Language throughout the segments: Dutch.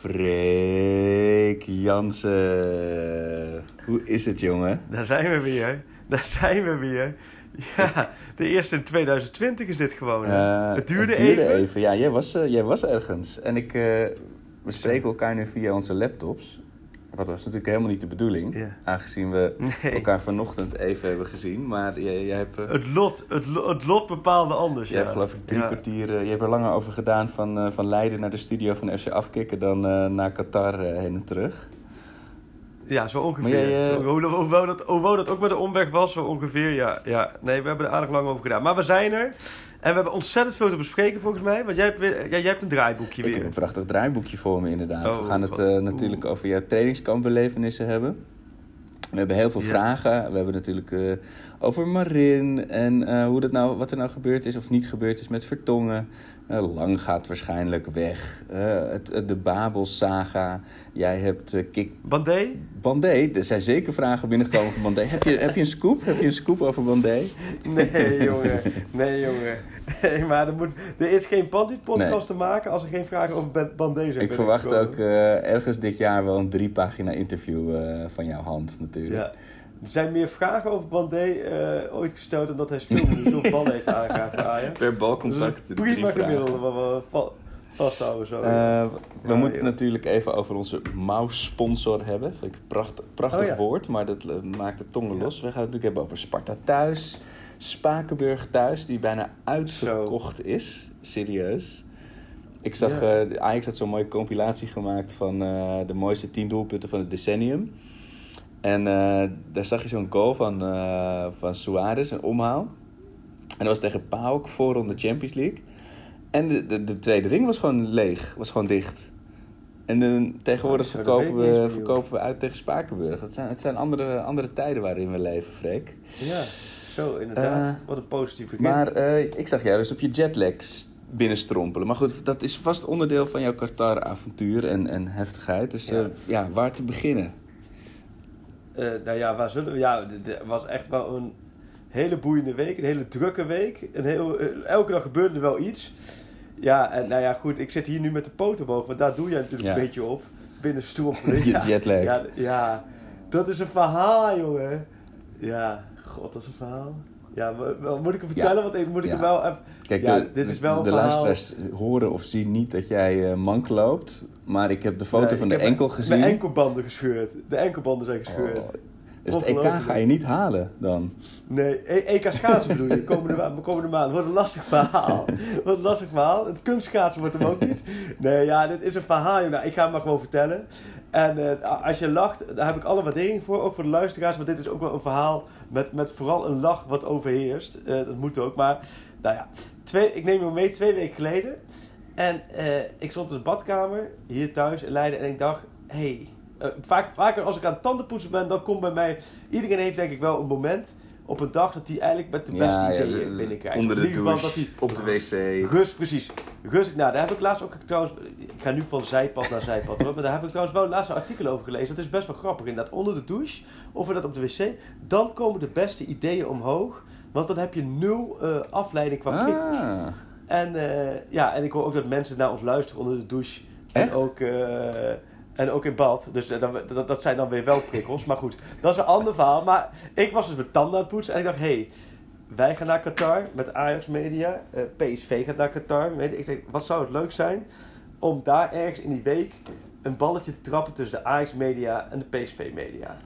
Freek Jansen. Hoe is het, jongen? Daar zijn we weer. Daar zijn we weer. Ja, de eerste in 2020 is dit gewoon. Eh, het duurde, duurde even. Ja, jij was, eh, jij was ergens. En ik, eh, we spreken elkaar nu via onze laptops. Wat was natuurlijk helemaal niet de bedoeling. Aangezien we Nee. elkaar vanochtend even hebben gezien. Maar jij, jij hebt, eh, Het lot, het, lo- het lot bepaalde anders. jij ja. hebt geloof ik drie Ja. kwartier... je hebt er langer over gedaan van, eh, van Leiden naar de studio van FC Afkikken... dan eh, naar Qatar heen en terug. Ja, zo ongeveer. Maar jij, eh, Zo- hoe, hoe, hoe dat, hoe dat ook met de omweg was, zo ongeveer. Ja, ja. Nee, we hebben er aardig lang over gedaan. Maar we zijn er. En we hebben ontzettend veel te bespreken volgens mij. Want jij hebt, weer, jij, jij hebt een draaiboekje Ik heb weer. een prachtig draaiboekje voor me inderdaad. Oh, we gaan het eh, oeh. natuurlijk over jouw trainingskampbelevenissen hebben. We hebben heel veel Ja. vragen. We hebben natuurlijk eh, over Marin en hoe dat nou, wat er nou gebeurd is of niet gebeurd is met Vertongen. Eh, Lang gaat waarschijnlijk weg. Eh, het, het- de Babel-saga. Jij hebt eh, Kik Bandé? Bandé. Er zijn zeker vragen binnengekomen van Bandé. Heb je, heb je een scoop? Heb je een scoop over Bandé? Nee, jongen. Nee, jongen. Nee, maar er, moet, er is geen Pantit-podcast Nee. te maken als er geen vragen over Ban- Bandé zijn Ik verwacht ook eh, ergens dit jaar wel een drie pagina interview eh, van jouw hand natuurlijk. Ja. Er zijn meer vragen over Bandé eh, ooit gesteld dan dat hij speelminuten of ballen heeft aangeraakt. Per balcontact. drie prima gemiddelde wat we va- vasthouden zo. Eh, we Ja, moeten joh. natuurlijk even over onze mouse-sponsor hebben. Vind ik een pracht, prachtig Oh, ja. woord, maar dat eh, maakt de tongen los. We gaan het natuurlijk hebben over Sparta thuis, Spakenburg thuis, die bijna uitverkocht is. Serieus. Ik zag, Ja. Ajax had zo'n mooie compilatie gemaakt van de mooiste 10 doelpunten van het decennium. En eh, daar zag je zo'n goal van, eh van Suarez, een omhaal. En dat was tegen PAOK voor de Champions League. En de, de, de tweede ring was gewoon leeg, was gewoon dicht. En eh, tegenwoordig Oh, verkopen, we, verkopen we uit tegen Spakenburg. Het zijn, het zijn andere, andere tijden waarin we leven, Freek. Ja, zo inderdaad. Eh, wat een positief begin. Maar ik zag jou dus op je jetlags binnenstrompelen. Maar goed, dat is vast onderdeel van jouw Qatar-avontuur en, en heftigheid. Dus ja, waar te beginnen? Eh, nou ja, waar zullen we... Ja, dit was echt wel een hele boeiende week. Een hele drukke week. Een heel, eh, elke dag gebeurde er wel iets. Ja, en nou ja, goed. Ik zit hier nu met de poot omhoog. Want daar doe jij natuurlijk Ja. een beetje op. Binnen stoel. Je jetlag. Ja, ja, dat is een verhaal, jongen. Ja, god, dat is een verhaal. Ja, moet ik hem Ja. vertellen? Want ik moet ik Ja. hem wel even... Kijk, Ja, de, dit is de- wel de verhaal. luisteraars horen of zien niet dat jij eh, mank loopt. Maar ik heb de foto Nee, van de enkel mijn- gezien. Mijn enkelbanden gescheurd. De enkelbanden zijn gescheurd. Oh. Dus het EK Ongelooflijk. ga je niet halen dan. Nee, E- EK schaatsen bedoel je, komende, komende maand. Wordt een lastig verhaal. Wordt een lastig verhaal. Het kunstschaatsen wordt hem ook niet. Nee, ja, dit is een verhaal. Nou, ik ga hem maar gewoon vertellen. En eh, als je lacht, daar heb ik alle waardering voor. Ook voor de luisteraars. Want dit is ook wel een verhaal met, met vooral een lach wat overheerst. Eh, dat moet ook. Maar, nou ja. Twee, ik neem je mee twee weken geleden. En eh, ik stond in de badkamer, hier thuis in Leiden. En ik dacht, hé... Hey, vaak, vaker als ik aan tandenpoetsen ben, dan komt bij mij... Iedereen heeft denk ik wel een moment op een dag dat hij eigenlijk met de beste ideeën binnenkrijgt. onder de douche, dat hij op de wc. Rust, precies. Rust, nou, daar heb ik laatst ook trouwens. Ik ga nu van zijpad naar zijpad hoor. Maar daar heb ik trouwens wel laatst een artikel over gelezen. Dat is best wel grappig. Inderdaad, onder de douche of dat op de wc. Dan komen de beste ideeën omhoog. Want dan heb je nul eh, afleiding qua prikkels. Ah, En, eh, ja, en ik hoor ook dat mensen naar ons luisteren onder de douche. En ook, eh, en ook in bad. Dus eh, dat, dat, dat zijn dan weer wel prikkels. Maar goed, dat is een ander verhaal. Maar ik was dus met tanden aan het poetsen. En ik dacht, hé, hey, wij gaan naar Qatar met Ajax Media. eh, PSV gaat naar Qatar. Weet Ik denk, wat zou het leuk zijn om daar ergens in die week een balletje te trappen tussen de Ajax Media en de PSV Media.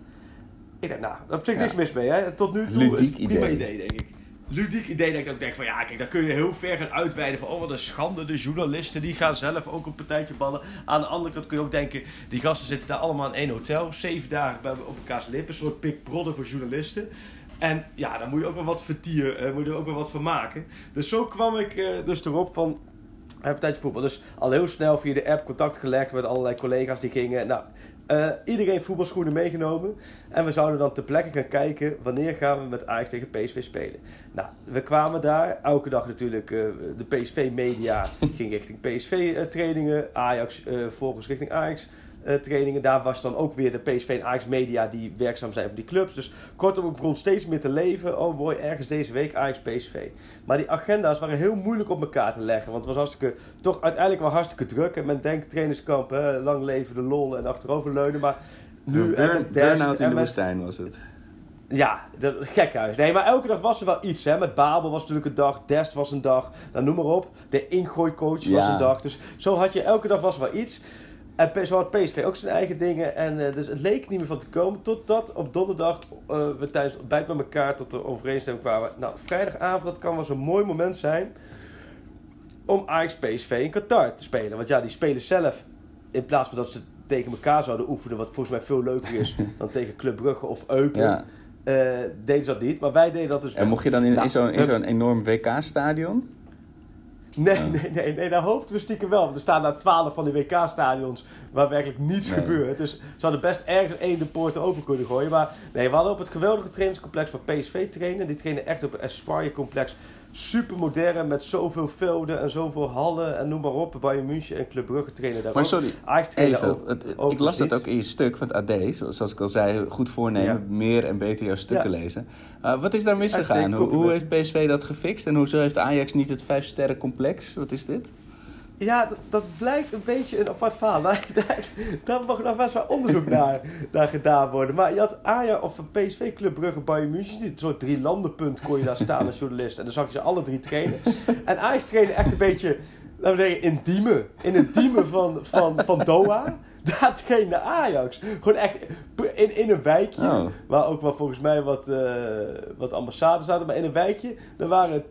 Ik dacht, nou, daar heb ik Ja. niks mis mee. Hè. Tot nu toe Ludiek is het een prima idee, denk ik. Ludiek idee dat ik ook denk van ja, kijk, daar kun je heel ver gaan uitweiden van oh wat een schande, de journalisten die gaan zelf ook een partijtje ballen. Aan de andere kant kun je ook denken, die gasten zitten daar allemaal in één hotel, zeven dagen bij, op elkaars lippen, een soort Big Brother voor journalisten. En ja, daar moet je ook wel wat vertier, eh, moet je er ook wel wat van maken. Dus zo kwam ik eh, dus erop van, een partijtje voetbal. Dus al heel snel via de app contact gelegd met allerlei collega's die gingen. Nou, eh, iedereen voetbalschoenen meegenomen. En we zouden dan ter plekke gaan kijken wanneer gaan we met Ajax tegen PSV spelen. Nou, we kwamen daar. Elke dag natuurlijk eh, de PSV-media ging richting PSV-trainingen. Ajax eh volgens richting Ajax. Eh, trainingen. Daar was dan ook weer de PSV en Ajax Media die werkzaam zijn voor die clubs. Dus kortom, ik begon steeds meer te leven. Oh mooi, ergens deze week Ajax PSV. Maar die agenda's waren heel moeilijk op elkaar te leggen. Want het was hartstikke, toch uiteindelijk wel hartstikke druk. En men denkt trainingskamp, hè, lang leven de lol en achteroverleunen. Maar nu burn- burn-out in de woestijn was het. ja, dat, gekhuis. Nee, maar elke dag was er wel iets. Hè. Met Babel was natuurlijk een dag, Dest was een dag, nou, noem maar op. De ingooicoach was Ja. een dag. Dus zo had je elke dag was er wel iets. En zo had PSV ook zijn eigen dingen. En eh, dus het leek niet meer van te komen. Totdat op donderdag eh, we tijdens het ontbijt met elkaar tot de overeenstemming kwamen. Nou, vrijdagavond, dat kan wel zo'n mooi moment zijn. Om Ajax PSV in Qatar te spelen. Want ja, die spelen zelf. In plaats van dat ze tegen elkaar zouden oefenen. Wat volgens mij veel leuker is dan tegen Club Brugge of Eupen. Ja. eh, deden ze dat niet. Maar wij deden dat dus En mocht je dan in, Nou, in zo'n enorm WK-stadion? Nee, nee, nee, nee, daar hoopten we stiekem wel. Want er staan daar twaalf van die WK-stadions waar werkelijk niets Nee. gebeurt. Dus ze hadden best ergens één de poorten open kunnen gooien. Maar nee, we hadden op het geweldige trainingscomplex van PSV trainen. Die trainen echt op het Aspire-complex. Super modern, met zoveel velden en zoveel hallen en noem maar op. Bayern München en Club Brugge trainen daar Maar ook. sorry, Even, het- ik las dat ook in je stuk van het AD. zo- Zoals ik al zei, goed voornemen, meer en beter jouw stukken Ja. lezen. Uh, wat is daar misgegaan? Hoe, hoe heeft PSV dat gefixt? En hoezo heeft Ajax niet het vijf sterren complex? Wat is dit? Ja, dat, dat blijkt een beetje een apart verhaal. Daar, daar, daar mag nog best wel onderzoek naar, naar gedaan worden. Maar je had Ajax of PSV Club Brugge Bayern München. Een soort drie landenpunt kon je daar staan als journalist. En dan zag je ze alle drie trainen. En Ajax trainde echt een beetje, laten we zeggen, in Diemen. In het Diemen van, van, van Doha. Daar trainde Ajax. Gewoon echt in, in een wijkje. Oh. Waar ook wel volgens mij wat, eh, wat ambassades zaten. Maar in een wijkje, er waren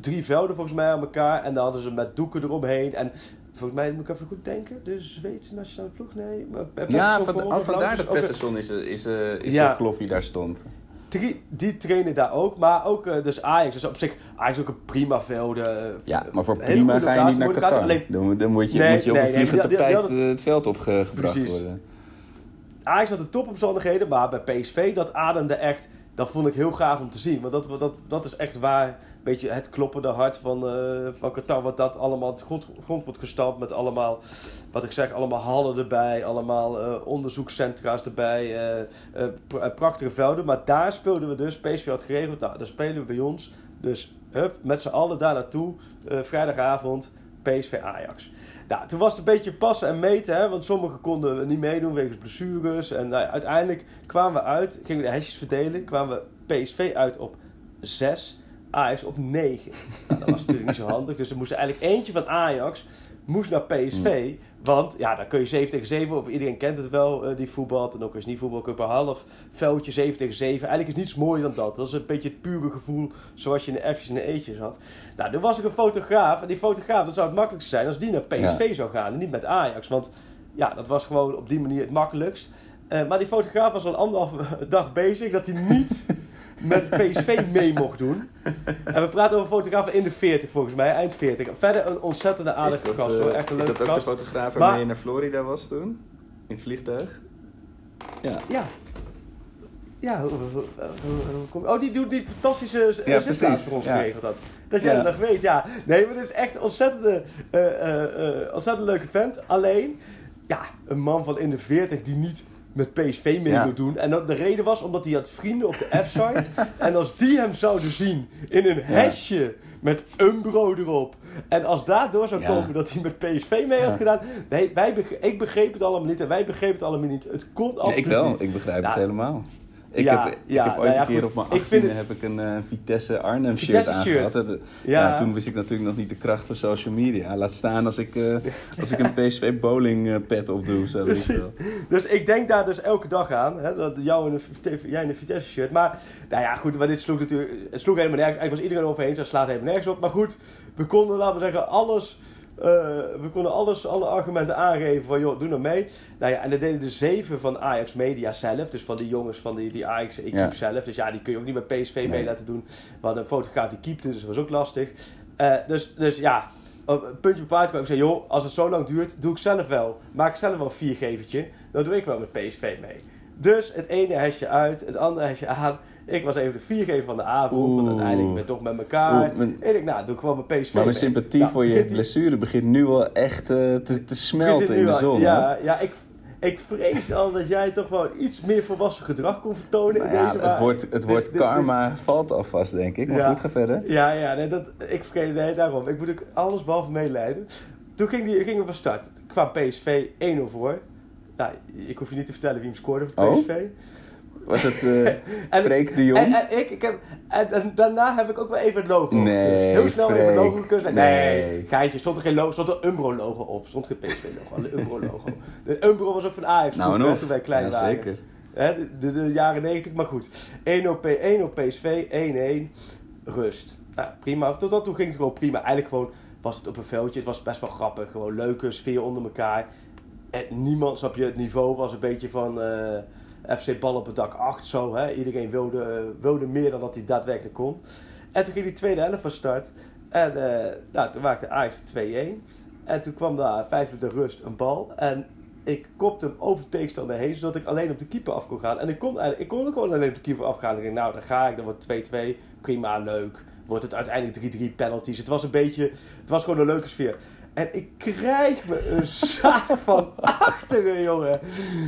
drie velden volgens mij aan elkaar. En dan hadden ze met doeken eromheen. En volgens mij, moet ik even goed denken, de Zweedse nationale ploeg? Nee. Maar Ja, van, oh, vandaar dat Pettersson is, eh, is, eh, is Ja. kloffie daar stond. Die trainen daar ook, maar ook eh, dus Ajax. Dus op zich, Ajax ook een prima velden. eh, Ja, maar voor prima ga je niet naar. Qatar. Alleen, Dan, dan moet je, Nee, moet je op nee, een nee, vliegend die- die- die tapijt eh, het veld opgebracht Precies. worden. Ajax had de topomstandigheden, maar bij PSV, dat ademde echt... Dat vond ik heel gaaf om te zien. Want dat, dat, dat is echt waar, beetje het kloppende hart van, eh van Qatar. Wat dat allemaal grond, grond wordt gestampt met allemaal, wat ik zeg, allemaal hallen erbij. Allemaal eh, onderzoekscentra's erbij. eh, pr- prachtige velden. Maar daar speelden we dus, PSV had geregeld, nou, dan spelen we bij ons. Dus, hup, met z'n allen daar naartoe. vrijdagavond, PSV Ajax. Nou, toen was het een beetje passen en meten, hè, want sommigen konden niet meedoen wegens blessures. En nou uiteindelijk kwamen we uit, gingen we de hesjes verdelen, kwamen we PSV uit op 6, Ajax op 9. Nou, dat was natuurlijk niet zo handig, dus er moest eigenlijk eentje van Ajax moest naar PSV. Want ja, dan kun je 7 tegen 7 op. Iedereen kent het wel, eh, die voetbalt. En ook als niet voetbal, kun je een half veldje 7 tegen 7. Eigenlijk is niets mooier dan dat. Dat is een beetje het pure gevoel zoals je in de F's en de E'tjes had. Nou, er was ik een fotograaf. En die fotograaf, dat zou het makkelijkste zijn als die naar PSV zou gaan. En niet met Ajax. Want ja, dat was gewoon op die manier het makkelijkst. Eh, maar die fotograaf was al anderhalve dag bezig dat hij niet met PSV mee mocht doen. En we praten over fotografen in de 40 volgens mij, eind 40. Verder een ontzettende Is aardige dat, gast eh, hoor, echt een is leuke dat ook de fotograaf waarmee je naar Florida was toen? In het vliegtuig? Ja. Ja. Ja, hoe, oh, die doet die fantastische Ja, precies, voor ons ja. geregeld had. Dat jij Ja. dat nog weet, ja. Nee, maar dit is echt een ontzettende, eh, eh, ontzettend leuke vent. Alleen, ja, een man van in de 40 die niet met PSV mee Ja. wil doen. En dat de reden was omdat hij had vrienden op de F-site. en als die hem zouden zien in een hesje met Umbro erop. En als daardoor zou Ja. komen dat hij met PSV mee had gedaan. Nee, wij ik begreep het allemaal niet en wij begrepen het allemaal niet. Het kon Ja, absoluut ik wel, niet. ik begrijp het helemaal. Ik, Ja, heb, ik heb ooit nou ja, een keer goed. op mijn Ik vind 18e het- heb ik een eh, Vitesse Arnhem shirt aangehad. Eh, Ja. toen wist ik natuurlijk nog niet de kracht van social media. Laat staan als ik, eh, als ik een PSV bowling pet opdoe. Zo. Dus ik denk daar dus elke dag aan. Hè, dat jou in een, jij in een Vitesse shirt. Maar nou ja, goed, maar dit sloeg natuurlijk. Het sloeg helemaal nergens. Eigenlijk was iedereen over eens. Het slaat helemaal nergens op. Maar goed, we konden, laten we zeggen, alles. Eh, we konden alles, alle argumenten aangeven van joh, doe nou mee. Nou ja, en dat deden de zeven van Ajax Media zelf. Dus van die jongens van die, die Ajax equipe Ja. zelf. Dus ja, die kun je ook niet met PSV mee laten doen. We hadden een fotograaf die keepte, dus dat was ook lastig. Eh, dus, dus ja, op een puntje op paard kwam ik zei, joh, als het zo lang duurt, doe ik zelf wel. Maak ik zelf wel een viergevertje. Dan doe ik wel met PSV mee. Dus het ene hesje uit, het andere hesje aan. Ik was even de viergever van de avond, want uiteindelijk ben ik toch met elkaar. Oeh, mijn- En ik nou, doe ik gewoon met PSV Maar mijn sympathie Nou, voor je die- blessure begint nu al echt eh, te, te smelten in de al- zon. Ja, ja ik, ik vrees al dat jij toch wel iets meer volwassen gedrag kon vertonen. Nou in ja, deze het woord, het woord dit- dit- karma valt alvast, denk ik. Maar Ja. goed, ga verder. Ja, ja, nee, dat, ik vergeet, nee, daarom. Ik moet ook alles behalve meeleiden. Toen ging die, gingen we van start. Kwam PSV 1-0 voor. Nou, ik hoef je niet te vertellen wie hem scoorde voor Oh? Was het En- Freek de Jong? En, en, ik, ik heb, en, en daarna heb ik ook wel even het logo Nee. Heel snel even het Freek. logo gekust. Nee, Nee. geintje. Stond er geen logo, stond er Umbro logo op. Stond geen PSV logo, alleen Umbro logo. De Umbro was ook van Ajax nou of. toen wij klein ja, waren. zeker. Hè, de, de, de jaren 90, maar goed. 1-0 P- 1-0 PSV, 1-1, rust. Nou, prima. Tot dan toe ging het gewoon prima. Eigenlijk gewoon was het op een veldje. Het was best wel grappig. Gewoon leuke sfeer onder elkaar. En niemand, snap je, het niveau was een beetje van eh, FC Bal op het dak 8 zo. Hè? Iedereen wilde, eh, wilde meer dan dat hij daadwerkelijk kon. En toen ging die tweede helft van start. En eh, nou, toen maakte Ajax 2-1. En toen kwam daar vijf minuten rust een bal. En ik kopte hem over de tegenstander heen, zodat ik alleen op de keeper af kon gaan. En ik kon, eigenlijk- ik kon ook gewoon alleen op de keeper afgaan. Ik dacht, nou, dan ga ik, dan wordt 2-2. Prima, leuk. Wordt het uiteindelijk 3-3 penalties. Het was een beetje, het was gewoon een leuke sfeer. En ik krijg me een zaak van achteren, jongen.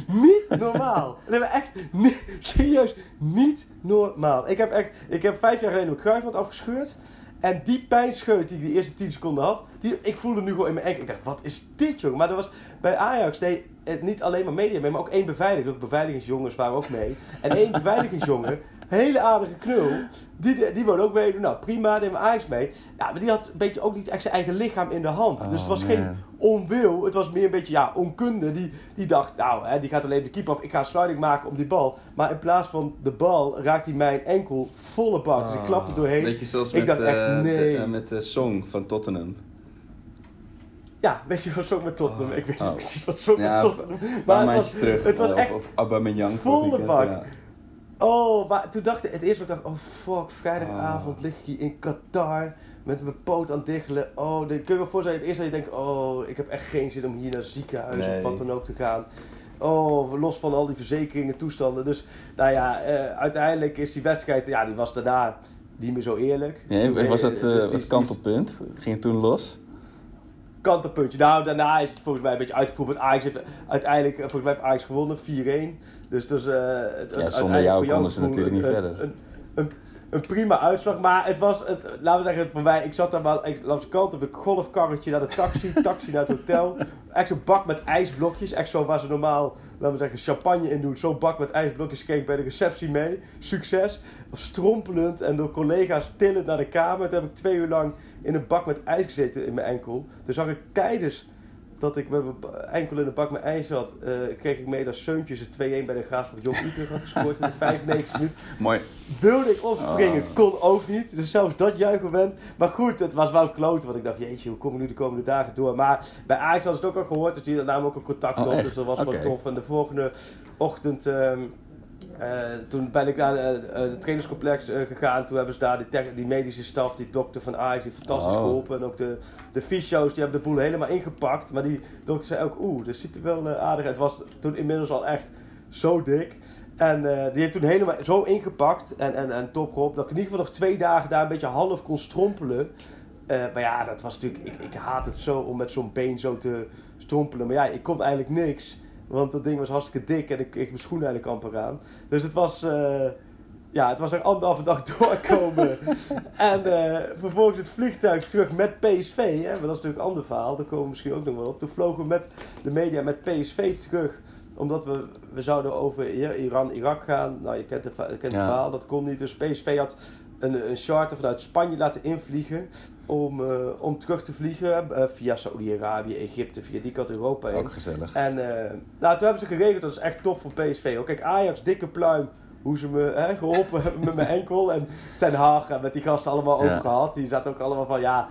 Niet normaal. Nee, maar echt, niet, serieus, niet normaal. Ik heb echt, ik heb vijf jaar geleden mijn kruisband afgescheurd. En die pijnscheut die ik de eerste 10 seconden had, die, ik voelde nu gewoon in mijn enkel. Ik dacht, wat is dit, jongen? Maar er was bij Ajax deed het niet alleen maar media mee, maar ook één beveiliger. Ook beveiligingsjongens waren ook mee. En één beveiligingsjongen, hele aardige knul, die, die wilde ook meedoen. Nou, prima, neem Ajax mee. Ja, maar die had een beetje ook niet echt zijn eigen lichaam in de hand. dus het Oh, was man. geen onwil, het was meer een beetje ja, onkunde. Die, die dacht, nou, hè, die gaat alleen de keeper af. Ik ga een sliding maken op die bal. Maar in plaats van de bal raakt hij mijn enkel volle bak. Dus ik klapte doorheen. Beetje zoals Ik met, dacht echt, eh, nee. de, eh, met de song van Tottenham. Ja, weet je wat Song met Tottenham? Ik weet niet Oh. precies wat Song Ja, met Tottenham. Maar het was, terug. het was eh, echt Of, of volle bak. ja. Oh, maar toen dacht ik, het eerste wat ik dacht, oh fuck, Ah. vrijdagavond lig ik hier in Qatar met mijn poot aan het diggelen. Oh, dan kun je wel voorstellen, het eerste dat je denkt, oh, ik heb echt geen zin om hier naar het ziekenhuis Nee. of wat dan ook te gaan. Oh, los van al die verzekeringen, toestanden. Dus, nou ja, eh, uiteindelijk is die wedstrijd, ja, die was daarna niet meer zo eerlijk. Toen, was dat eh, eh, dus het kantelpunt? Ging het toen los? Kantelpuntje. Nou, daarna is het volgens mij een beetje uitgevoerd. Ajax heeft uiteindelijk, eh, volgens mij heeft Ajax gewonnen, 4-1. Dus, dus eh, het was Ja, zonder jou konden ze natuurlijk niet een, verder. Een, een, prima uitslag, maar het was, het, laten we zeggen, voor mij, ik zat daar wel, ik, langs de kant op een golfkarretje naar de taxi, taxi naar het hotel. Echt zo'n bak met ijsblokjes, echt zo waar ze normaal, laten we zeggen, champagne in doen. Zo'n bak met ijsblokjes keek ik bij de receptie mee. Succes. Strompelend en door collega's tillend naar de kamer. Toen heb ik twee uur lang in een bak met ijs gezeten in mijn enkel. Toen zag ik tijdens dat ik met mijn enkel in een bak met ijs zat, eh, kreeg ik mee dat Seuntjes het 2-1 bij de Graafschap Jong Utrecht had gescoord in de 95 minuut. Mooi. Wilde ik opspringen, Oh. kon ook niet. Dus zelfs dat juichenmoment. Maar goed, het was wel kloten. Want ik dacht, jeetje, hoe kom ik nu de komende dagen door? Maar bij Ajax ze het ook al gehoord. Dus die namen ook een contact Oh, op. Dus dat was wel tof. En de volgende ochtend... ehm, eh, toen ben ik naar eh, eh, het trainingscomplex eh, gegaan. Toen hebben ze daar die, medische staf, die dokter van Ajax, die fantastisch Oh. geholpen. En ook de, de fysio's, die hebben de boel helemaal ingepakt. Maar die dokter zei ook, oeh, dat ziet er wel eh, aardig uit. Het was toen inmiddels al echt zo dik. En eh, die heeft toen helemaal zo ingepakt en, en, en top geholpen. Dat ik in ieder geval nog twee dagen daar een beetje half kon strompelen. Eh, maar ja, dat was natuurlijk... Ik, ik haat het zo om met zo'n been zo te strompelen. Maar ja, ik kon eigenlijk niks. Want dat ding was hartstikke dik en ik kreeg mijn schoenen eigenlijk amper aan. Dus het was, eh, ja, het was er anderhalve dag doorkomen. en eh, vervolgens het vliegtuig terug met PSV. Hè, want dat is natuurlijk een ander verhaal, daar komen we misschien ook nog wel op. Toen vlogen we met de media met PSV terug omdat we, we zouden over Iran, Irak gaan. Nou, je kent, het, je kent het Ja. verhaal, dat kon niet. Dus PSV had een, een charter vanuit Spanje laten invliegen. Om, eh, om terug te vliegen eh, via Saudi-Arabië, Egypte, via die kant Europa heen. Ook gezellig. En eh, nou, toen hebben ze geregeld, dat is echt top van PSV. Ook kijk, Ajax, dikke pluim, hoe ze me hè, geholpen hebben met mijn enkel. En Ten Hag, en met die gasten allemaal Ja. over gehad. Die zaten ook allemaal van, ja,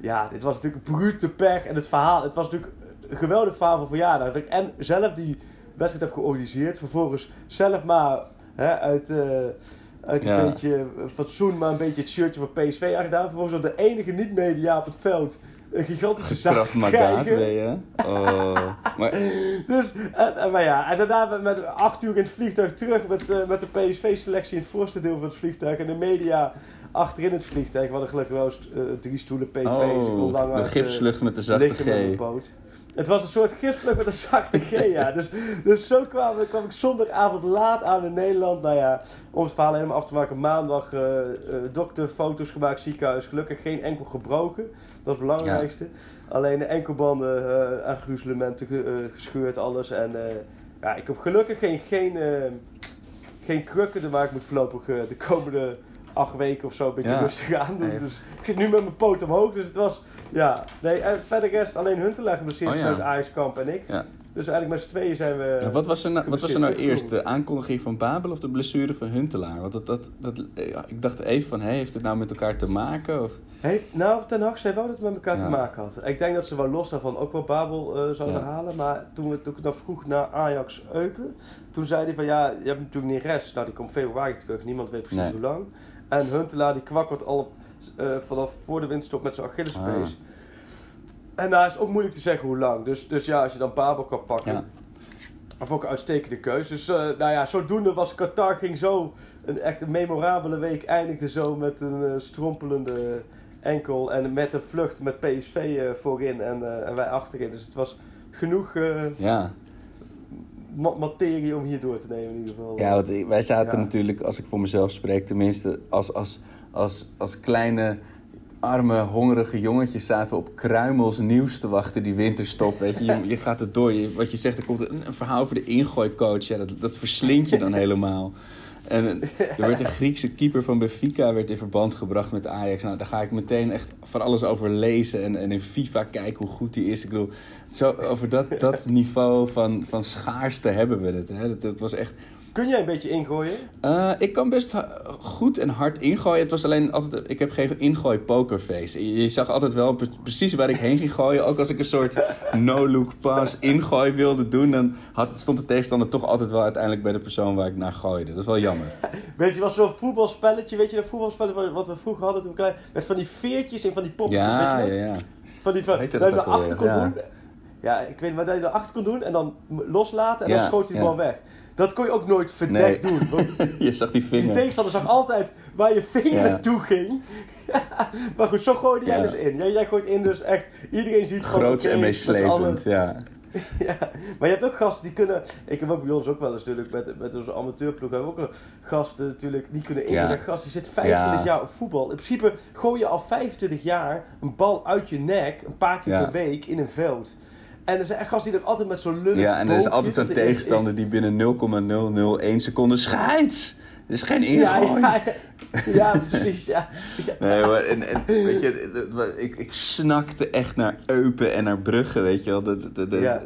ja, dit was natuurlijk een brute pech. En het verhaal, het was natuurlijk een geweldig verhaal van verjaardag. Dat ik en zelf die wedstrijd heb georganiseerd. Vervolgens zelf maar hè, uit... eh, uit een Ja. beetje fatsoen, maar een beetje het shirtje van PSV aangedaan. Vervolgens door de enige niet-media op het veld een gigantische zaak krijgen. ben je. Oh. Maar, Dus, en, maar ja, en daarna met, acht uur in het vliegtuig terug met, eh, met de PSV-selectie in het voorste deel van het vliegtuig. En de media achterin het vliegtuig. We hadden gelukkig wel eens, eh, drie stoelen pp. oh, de eh, gipslucht met de zachte G. Het was een soort gipspluk met een zachte G, ja. Dus, dus zo kwam, kwam ik zondagavond laat aan in Nederland. Nou ja, om het verhaal helemaal af te maken. Maandag eh eh, dokterfoto's gemaakt, ziekenhuis. Gelukkig geen enkel gebroken. Dat is het belangrijkste. Alleen de enkelbanden eh aan gruzelementen gescheurd, alles. En ja, ik heb gelukkig geen, geen, geen krukken, maar ik moet voorlopig de komende acht weken of zo een beetje Ja. rustig aan doen. Dus ik zit nu met mijn poot omhoog, dus het was, ja. Nee, en verder rest alleen Huntelaar geblesseerd Oh ja. vanuit Ajax Kamp en ik. Ja. Dus eigenlijk met z'n tweeën zijn we... Ja, wat was er nou, wat was er nou eerst? De aankondiging van Babel of de blessure van Huntelaar? Want dat, dat, dat, ja, ik dacht even van, hé, heeft het nou met elkaar te maken? Of? Hey, nou, Ten Hag zei wel dat het met elkaar te maken had. Ik denk dat ze wel los daarvan ook wel Babel eh, zouden halen. Maar toen, we, toen ik dan vroeg naar Ajax Eupen, toen zei hij van ja, je hebt natuurlijk Neres. Nou, die komt februari terug. Niemand weet precies Nee. hoe lang. En Huntelaar die kwakkert al op, eh, vanaf voor de winterstop met zijn Achillespees. Ah. En nou, is ook moeilijk te zeggen hoe lang. Dus, dus ja, als je dan Babel kan pakken. Ja. Of ook een uitstekende keus. Dus eh, nou ja, zodoende was Qatar ging zo een echt een memorabele week. Eindigde zo met een eh, strompelende enkel. En met een vlucht met PSV voorin en, en wij achterin. Dus het was genoeg Ja. Ma- materie om hier door te nemen in ieder geval. Ja, want wij zaten Ja. natuurlijk, als ik voor mezelf spreek, tenminste als, als, als, als kleine, arme, hongerige jongetjes zaten we op kruimels nieuws te wachten die winterstop. Weet je, je, je gaat het door. Je, wat je zegt, er komt een, een verhaal over de ingooicoach. Ja, dat, dat verslind je dan helemaal. En er werd een Griekse keeper van Benfica werd in verband gebracht met Ajax. Nou, daar ga ik meteen echt van alles over lezen en, en in FIFA kijken hoe goed die is. Ik bedoel, zo, over dat, dat niveau van, van schaarste hebben we het. Hè. Dat, dat was echt... Kun jij een beetje ingooien? Eh, ik kan best goed en hard ingooien. Het was alleen altijd. Ik heb geen ingooi pokerface. Je, zag altijd wel pre- precies waar ik heen ging gooien. Ook als ik een soort no-look pass ingooi wilde doen, dan had, stond de tegenstander toch altijd wel uiteindelijk bij de persoon waar ik naar gooide. Dat is wel jammer. Weet je, was zo'n voetbalspelletje. Weet je dat voetbalspelletje wat we vroeger hadden toen we klein Met van die veertjes en van die poppetjes. Ja, weet ja, je ja. Van die van, dat je erachter kon ja. doen. Ja, ik weet niet, maar dat je erachter kon doen en dan loslaten en Ja, dan schoot hij de bal weg. Dat kon je ook nooit verdekt Nee. doen. Want Je zag die die vinger. tegenstander zag altijd waar je vinger Ja. naartoe ging. maar goed, zo gooide jij Ja. dus in. Jij, jij gooit in dus echt, iedereen ziet gewoon... Groots en meeslepend, ja. ja, maar je hebt ook gasten die kunnen. Ik heb ook bij ons ook wel eens natuurlijk met, met onze amateurploeg hebben we ook gasten natuurlijk die kunnen in. Ja. Een gast die zit 25 Ja. jaar op voetbal. In principe gooi je al 25 jaar een bal uit je nek een paar keer per week in een veld. En er zijn echt gasten die er altijd met zo'n lullig Ja, en er is altijd zo'n er tegenstander die binnen 0,001 seconde scheids. Er is geen ingooi. ja, ja, ja, precies. Ja. Ja. Nee, maar en, en, weet je, ik, ik snakte echt naar Eupen en naar Brugge, weet je wel. De, de, de, Ja.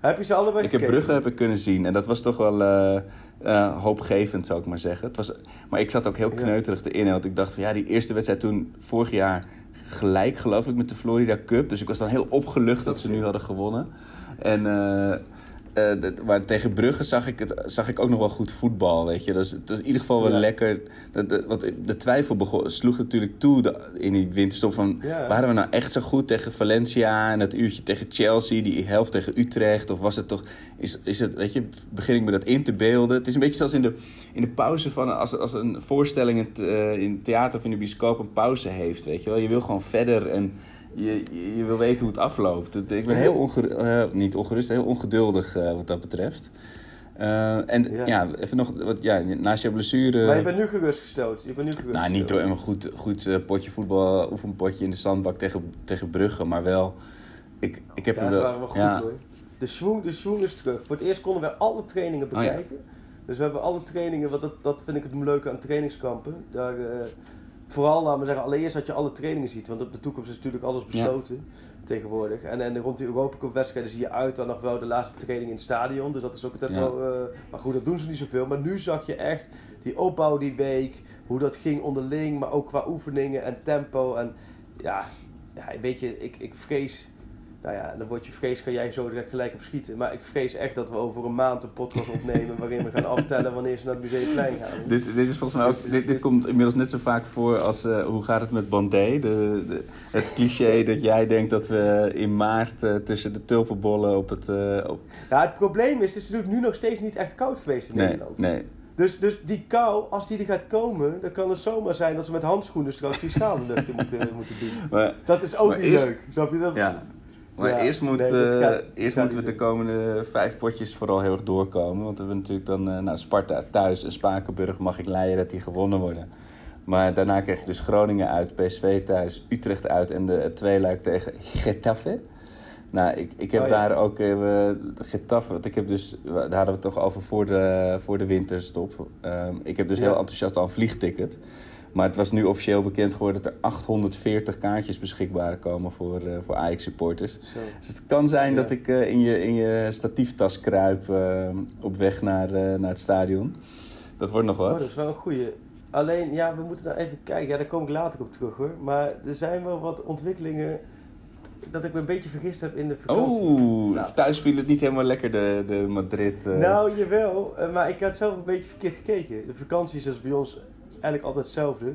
Heb je ze allebei ik heb? Brugge heb ik kunnen zien en dat was toch wel eh, eh, hoopgevend, zou ik maar zeggen. Het was, maar ik zat ook heel kneuterig erin, want ik dacht van ja, die eerste wedstrijd toen vorig jaar gelijk, geloof ik, met de Florida Cup. Dus ik was dan heel opgelucht dat ze nu hadden gewonnen. En... eh, dat- maar tegen Brugge zag ik, het, zag ik ook nog wel goed voetbal, weet je. Dus het was in ieder geval wel Ja. lekker. Dat, dat- want de twijfel begon, sloeg natuurlijk toe de- in die winterstop van... Ja. waren we nou echt zo goed tegen Valencia en dat uurtje tegen Chelsea, die helft tegen Utrecht? Of was het toch... Is, is het, weet je, begin ik me dat in te beelden? Het is een beetje zoals in de, in de pauze van... Als, als een voorstelling in, het, eh, in het theater of in de bioscoop een pauze heeft, weet je wel. Je wil gewoon verder en... je, je, je wil weten hoe het afloopt. Ik ben heel ongerust, niet ongerust, heel ongeduldig eh, wat dat betreft. Eh, en ja. Ja. even nog, wat, ja, naast je blessure... Maar je bent nu gerustgesteld. Je bent nu gerustgesteld. Nou, niet door een goed, goed eh, potje voetbal, oefenpotje in de zandbak tegen, tegen Brugge, maar wel... Ik, ik heb Ja, ze wel... waren wel goed ja, hoor. De swoon, de swoon is terug. Voor het eerst konden we alle trainingen Oh, ja. bekijken. Dus we hebben alle trainingen, want dat, dat vind ik het leuke aan trainingskampen. Daar, eh, vooral, laten we zeggen, allereerst dat je alle trainingen ziet. Want op de toekomst is natuurlijk alles besloten tegenwoordig. En, en rond die Europa Cup wedstrijden zie je uit dan nog wel de laatste training in het stadion. Dus dat is ook altijd Ja. wel... eh, maar goed, dat doen ze niet zoveel. Maar nu zag je echt die opbouw die week. Hoe dat ging onderling, maar ook qua oefeningen en tempo. En ja, ja weet je, ik, ik vrees... Nou ja, dan word je vrees, ga jij zo direct gelijk op schieten. Maar ik vrees echt dat we over een maand een podcast opnemen waarin we gaan aftellen wanneer ze naar het Museumplein gaan. Dit, dit is volgens mij ook, dit, dit komt inmiddels net zo vaak voor als eh, hoe gaat het met Bandé? De, de, het cliché dat jij denkt dat we in maart eh, tussen de tulpenbollen op het... eh, op... Ja, het probleem is, het is natuurlijk nu nog steeds niet echt koud geweest in Nee, Nederland. nee. Dus, dus die kou, als die er gaat komen, dan kan het zomaar zijn dat ze met handschoenen straks die schaal in de lucht in moeten, moeten doen. Maar, Dat is ook niet eerst- leuk. Snap je dat? ja. Maar Ja, eerst, moet, nee, eh, eerst moeten we de komende vijf potjes vooral heel erg doorkomen. Want we hebben natuurlijk dan eh, nou, Sparta thuis en Spakenburg mag ik leiden dat die gewonnen worden. Maar daarna krijg je dus Groningen uit, PSV thuis, Utrecht uit en de tweeluik tegen Getafe. Nou, ik, ik heb Oh, ja. daar ook even Getafe, want ik heb dus, daar hadden we het toch over voor de, voor de winterstop. Ehm, ik heb dus heel enthousiast al een vliegticket. Maar het was nu officieel bekend geworden dat er 840 kaartjes beschikbaar komen voor, eh, voor Ajax-supporters. Zo. Dus het kan zijn Ja. dat ik eh, in, je, in je statieftas kruip eh, op weg naar, naar het stadion. Dat wordt nog Oh, wat. dat is wel een goeie. Alleen, ja, we moeten nou even kijken. Ja, daar kom ik later op terug hoor. Maar er zijn wel wat ontwikkelingen dat ik me een beetje vergist heb in de vakantie. Oeh, Nou. thuis viel het niet helemaal lekker, de, de Madrid. eh. Nou, jawel. maar ik had zelf een beetje verkeerd gekeken. De vakantie is bij ons eigenlijk altijd hetzelfde.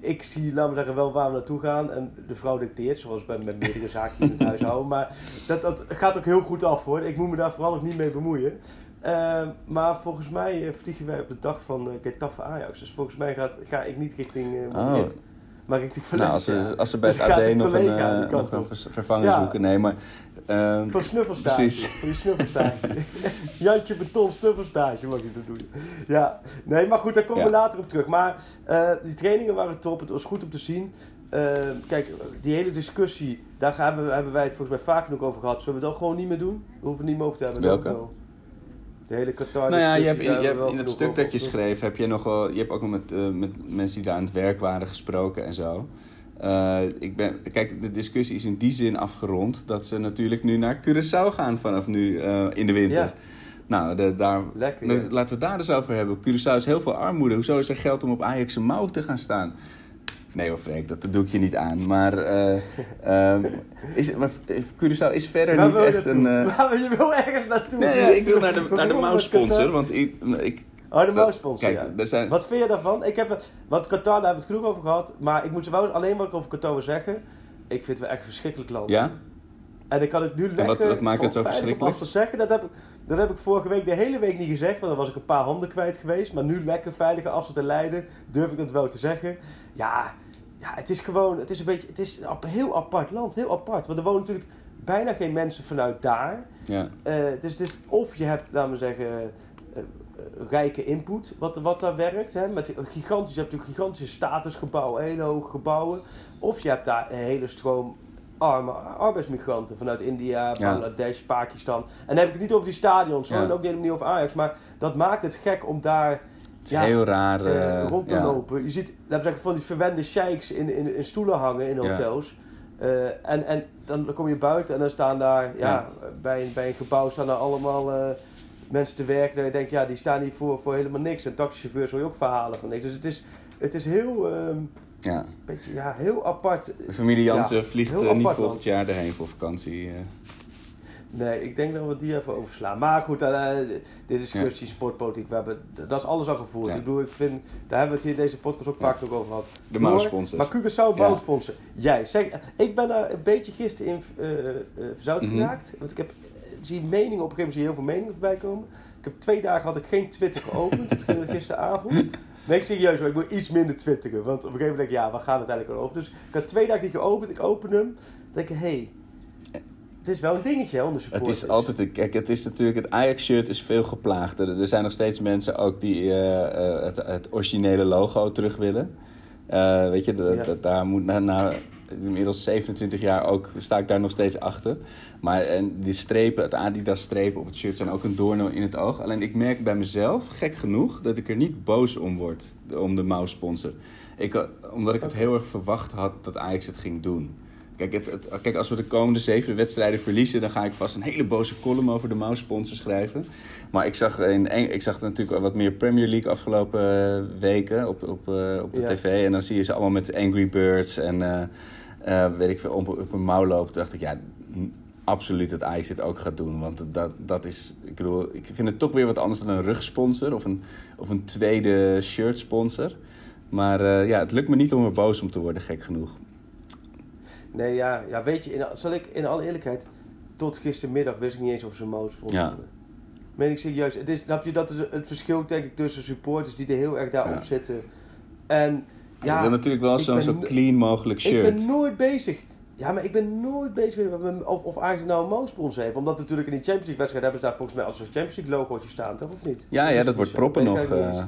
Ik zie, laten we zeggen, wel waar we naartoe gaan. En de vrouw dicteert, zoals bij met meerdere zaken in het huishouden. Maar dat, dat gaat ook heel goed af hoor. Ik moet me daar vooral ook niet mee bemoeien. Eh, maar volgens mij eh, vliegen wij op de dag van eh Getafe Ajax. Dus volgens mij gaat, ga ik niet richting eh, Madrid. Oh. Maar richting nou, als ze, als ze bij het Dus AD een nog een, eh, die nog een vervanger Ja. zoeken. Nee, maar... eh, Voor snuffelstage. Precies. Voor je snuffelstage. Jantje Beton snuffelstage mag je dat doen. Ja, nee, maar goed, daar komen we later op terug. Maar eh, die trainingen waren top. Het was goed om te zien. Eh, kijk, die hele discussie, daar we, hebben wij het volgens mij vaak nog over gehad. Zullen we dat gewoon niet meer doen? We hoeven het niet meer over te hebben. Welke? De hele Qatar Nou ja, je hebt in, je hebt het stuk dat je schreef, heb je nog wel, je hebt ook nog met, eh, met mensen die daar aan het werk waren gesproken en zo. Eh, ik ben, kijk, de discussie is in die zin afgerond dat ze natuurlijk nu naar Curaçao gaan vanaf nu eh, in de winter. Ja. Nou, de, daar, Lekker, dus ja. laten we het daar eens over hebben. Curaçao is heel veel armoede. Hoezo is er geld om op Ajax mouw te gaan staan? Nee hoor, Freek, dat, doe ik je niet aan. Maar, eh, ehm, is, maar Curaçao is verder Waar niet echt naartoe? een... eh, Waar- je wil ergens naartoe. Nee, ik wil naar de, naar de mouwsponsor, want ik, ik, Oh, de mouwsponsor, Kijk, ja. er zijn... Wat vind je daarvan? Ik heb het, want Qatar, daar hebben we het genoeg over gehad. Maar ik moet wel alleen wat ik over Qatar wil zeggen. Ik vind het wel echt een verschrikkelijk land. Ja? En dan kan ik nu lekker wat- wat maakt het zo verschrikkelijk? afstand zeggen. Dat heb, ik, dat heb ik vorige week de hele week niet gezegd. Want dan was ik een paar handen kwijt geweest. Maar nu lekker veilige afstand te leiden. Durf ik dat wel te zeggen. Ja, ja het is gewoon... Het is een beetje... Het is een heel apart land. Heel apart. Want er wonen natuurlijk bijna geen mensen vanuit daar. Ja. Eh, dus het is of je hebt, laten we zeggen, eh, eh, rijke input wat, wat daar werkt. Hè, met gigantisch, je hebt natuurlijk gigantische statusgebouwen, hele hoge gebouwen. Of je hebt daar een hele stroom arme arbeidsmigranten vanuit India, Ja. Bangladesh, Pakistan. En dan heb ik het niet over die stadions hoor, Ja. en ook niet over Ajax. Maar dat maakt het gek om daar Is heel raar. eh, eh, rond te ja. lopen. Je ziet, we zeggen, van die verwende sheiks in, in, in stoelen hangen in Ja. hotels. Eh, en, en dan kom je buiten en dan staan daar, ja, Ja. Bij, een, bij een gebouw staan daar allemaal mensen te werken. En je denkt, ja, die staan hier voor, voor helemaal niks. En taxichauffeurs hoor je ook verhalen van niks. Dus het is, het is heel, ehm, Ja. beetje, ja, heel apart. De familie Jansen Ja, vliegt niet volgend jaar erheen voor vakantie. Eh. Nee, ik denk dat we die even overslaan. Maar goed, eh, de discussie, sportpolitiek, we hebben, dat is alles al gevoerd. Ja. Ik bedoel, ik vind, daar hebben we het hier in deze podcast ook Ja. vaak nog over gehad. De Door, mouwsponsor. Maar Curaçao bouwsponsor. Jij, zeg, ik ben daar een beetje gisteren in eh, eh, verzout Mhm. geraakt. Want ik heb, eh, zie meningen, op een gegeven moment zie je heel veel meningen voorbij komen. Ik heb twee dagen had ik geen Twitter geopend, gisteravond. Nee, ik serieus hoor, ik moet iets minder twitteren. Want op een gegeven moment denk ik, ja, waar gaat het eigenlijk over? Dus ik had twee dagen niet geopend, ik open hem. Dan denk ik, hé, hey, het is wel een dingetje onder Het supporters. is altijd, een- kijk, het is natuurlijk, het Ajax-shirt is veel geplaagder. Er zijn nog steeds mensen ook die eh, eh, het, het originele logo terug willen. Eh, weet je, dat, Ja. dat- daar moet na, na inmiddels 27 jaar ook, sta ik daar nog steeds achter. Maar en die strepen, het Adidas-strepen op het shirt zijn ook een doorn in het oog. Alleen ik merk bij mezelf, gek genoeg, dat ik er niet boos om word, om de mouwsponsor. Ik, eh, omdat ik het heel erg verwacht had dat Ajax het ging doen. Kijk, het, het- kijk, als we de komende zeven wedstrijden verliezen, dan ga ik vast een hele boze column over de mouwsponsor schrijven. Maar ik zag, in, ik zag natuurlijk wat meer Premier League afgelopen eh, weken op, op, eh, op de Ja. tv. En dan zie je ze allemaal met Angry Birds en eh, weet ik veel, op, op een mouw lopen. Toen dacht ik, ja, absoluut dat Ajax dit ook gaat doen. Want dat, dat is, ik bedoel, ik vind het toch weer wat anders dan een rugsponsor of een, of een tweede shirt sponsor. Maar ja, het lukt me niet om er boos om te worden, gek genoeg. Nee, ja, ja weet je, in, zal ik in alle eerlijkheid, tot gistermiddag wist ik niet eens of ze een motorsponsor Ja. hadden. Meen ik serieus. Het is, snap je, dat is het verschil denk ik tussen supporters die er heel erg daarop Ja. zitten. En Ja, ja, ik wil natuurlijk wel ik zo'n zo clean mogelijk ik shirt. ben nooit bezig. Ja, maar ik ben nooit bezig met of, of Ajax nou een motorsponsor heeft. Omdat natuurlijk in die Champions League wedstrijd hebben ze daar volgens mij als een Champions League logootje staan, toch? Of niet? Ja, ja, dat wordt proppen ik nog. eh.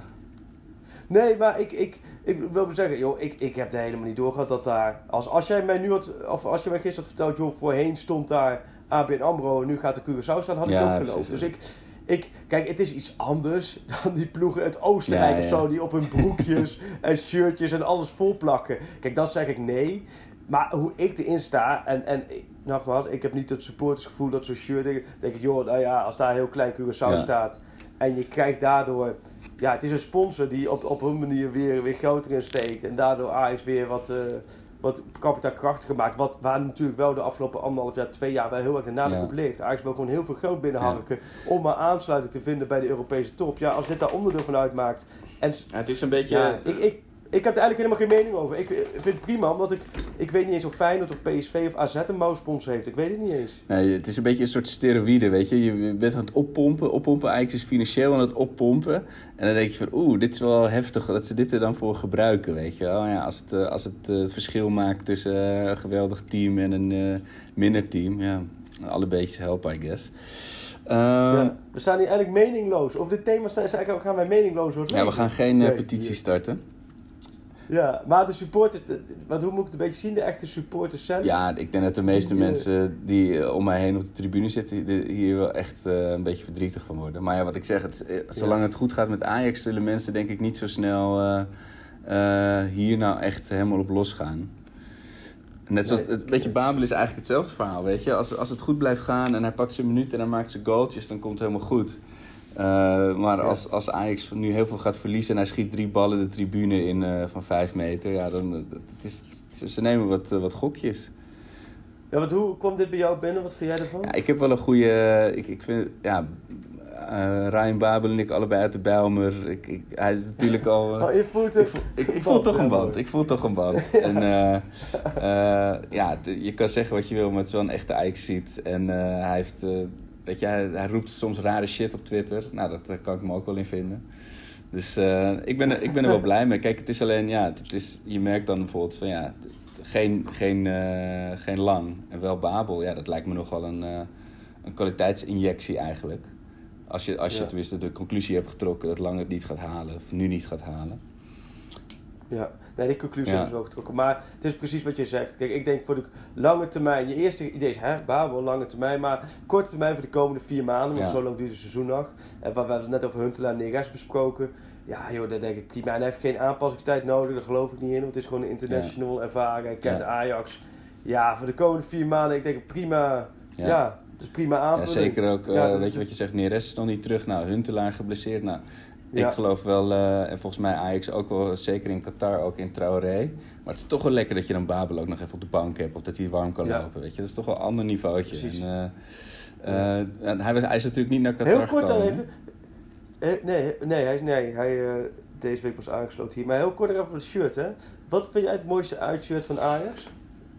Nee, maar ik, ik, ik wil maar zeggen, joh, ik, ik heb er helemaal niet doorgehad dat daar... Als, als jij mij nu had, of als je mij gisteren had verteld, joh, voorheen stond daar ABN AMRO en nu gaat er Curaçao staan, had ik Ja, ook geloofd. Dus ik, ik, kijk, het is iets anders dan die ploegen uit Oostenrijk Ja, of zo, die op hun broekjes en shirtjes en alles vol plakken. Kijk, dat zeg ik nee. Maar hoe ik erin sta, en, en nogmaals, ik heb niet het supportersgevoel dat zo'n shirt, denk denk ik, joh, nou ja, als daar heel klein Curaçao staat en je krijgt daardoor, ja, het is een sponsor die op, op hun manier weer, weer groter in steekt en daardoor Ajax weer wat, eh wat kapitaalkrachtiger maakt. Wat, waar natuurlijk wel de afgelopen anderhalf jaar, twee jaar wel heel erg de nadruk Ja. op ligt. Ajax wil gewoon heel veel geld binnenharken om maar aansluiting te vinden bij de Europese top. Ja, als dit daar onderdeel van uitmaakt. En ja, het is een beetje... ja, ik, ik, ik heb er eigenlijk helemaal geen mening over. Ik vind het prima, omdat ik, ik weet niet eens of Feyenoord of PSV of AZ een mouwsponsor heeft. Ik weet het niet eens. Nee, het is een beetje een soort steroïde, weet je. Je bent aan het oppompen. Oppompen eigenlijk is financieel aan het oppompen. En dan denk je van, oeh, dit is wel heftig dat ze dit er dan voor gebruiken, weet je wel. Ja, als het, eh, als het eh, het verschil maakt tussen eh, een geweldig team en een eh, minder team, ja, alle beetjes helpen, I guess. Ehm, ja, we staan hier eigenlijk meningloos. Over dit thema staan, eigenlijk gaan wij meningloos worden. ja, we gaan geen eh, petitie starten. Ja, maar de supporters, wat, hoe moet ik het een beetje zien? De echte supporters zelf? Ja, ik denk dat de meeste Die, eh, mensen die eh, om mij heen op de tribune zitten, hier wel echt eh, een beetje verdrietig van worden. Maar ja, wat ik zeg, het, zolang het goed gaat met Ajax, zullen mensen denk ik niet zo snel hier nou echt helemaal op losgaan. Net zoals, het beetje Babel is eigenlijk hetzelfde verhaal, weet je. Als, als het goed blijft gaan en hij pakt zijn minuut en hij maakt zijn goaltjes, dan komt het helemaal goed. Eh, maar als, als Ajax nu heel veel gaat verliezen en hij schiet drie ballen de tribune in eh, van vijf meter, ja, dan eh, het is, het- ze nemen wat, wat gokjes. Ja, want hoe kwam dit bij jou binnen? Wat vind jij ervan? Ja, ik heb wel een goede. Ik, ik vind. Ja. Ryan Babel en ik allebei uit de Bijlmer. Ik, ik, hij is natuurlijk al. oh, je voelt ik, voel, ik, ik voel toch een band. Ik voel toch een band. En ja, je kan zeggen wat je wil, maar het is wel een echte Ajax ziet. En hij heeft. Weet je, hij, hij roept soms rare shit op Twitter. Nou, dat, daar kan ik me ook wel in vinden. Dus eh, ik, ben er, ik ben er wel blij mee. Kijk, het is alleen, ja, het is, je merkt dan bijvoorbeeld van ja, geen, geen, eh, geen lang en wel Babel. Ja, dat lijkt me nog wel een, eh, een kwaliteitsinjectie eigenlijk. Als je, als je Ja. tenminste de conclusie hebt getrokken dat lang het niet gaat halen, of nu niet gaat halen. Ja, nee, die conclusie Ja. ik wel getrokken. Maar het is precies wat je zegt. Kijk, ik denk voor de lange termijn, je eerste idee is, hè, Babel, lange termijn. Maar korte termijn voor de komende vier maanden, want Ja. zo lang duurt het seizoen nog. En we hebben het net over Huntelaar en Neres besproken. Ja, joh, daar denk ik prima. En hij heeft geen aanpassingstijd nodig, daar geloof ik niet in. Want het is gewoon een international ervaren, hij kent Ja. Ajax. Ja, voor de komende vier maanden, ik denk prima, ja, dat is prima Ja, aanvulling. zeker ook, eh, Ja, dat is- weet je wat je zegt, Neres is nog niet terug. Nou, Huntelaar geblesseerd. Nou, Ja. ik geloof wel, eh, en volgens mij Ajax ook wel, zeker in Qatar, ook in Traoré. Maar het is toch wel lekker dat je dan Babel ook nog even op de bank hebt. Of dat hij warm kan Ja. lopen, weet je. Dat is toch wel een ander niveautje. En, eh, eh, en hij, was, hij is natuurlijk niet naar Qatar Heel kort dan even. Eh, nee, nee, hij, nee, hij deze week pas aangesloten hier. Maar heel kort even het shirt, hè. Wat vind jij het mooiste uitshirt van Ajax?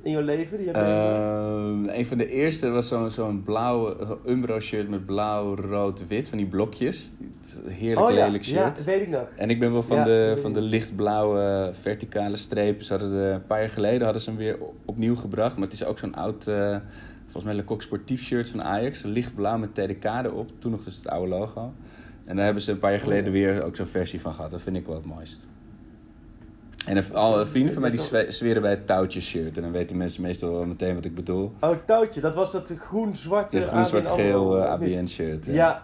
In jouw leven? Die je? Ehm, een van de eerste was zo'n zo'n blauwe zo'n Umbro shirt met blauw, rood, wit. Van die blokjes. Heerlijk oh ja, lelijk ja, shirt. dat weet ik nog. En ik ben wel van, Ja, de, van de lichtblauwe verticale strepen. Ze hadden de, een paar jaar geleden hadden ze hem weer opnieuw gebracht. Maar het is ook zo'n oud, eh, volgens mij Lecoq sportief shirt van Ajax. Lichtblauw met TDK erop. Toen nog dus het oude logo. En daar hebben ze een paar jaar geleden weer ook zo'n versie van gehad. Dat vind ik wel het mooist. En een- al vrienden van mij die zwe- zweren bij het touwtje shirt. En dan weten mensen meestal wel meteen wat ik bedoel. Oh, touwtje, dat was dat groen-zwarte De groen, zwart, ABN geel AMRO, eh, of niet? ABN shirt. Ja.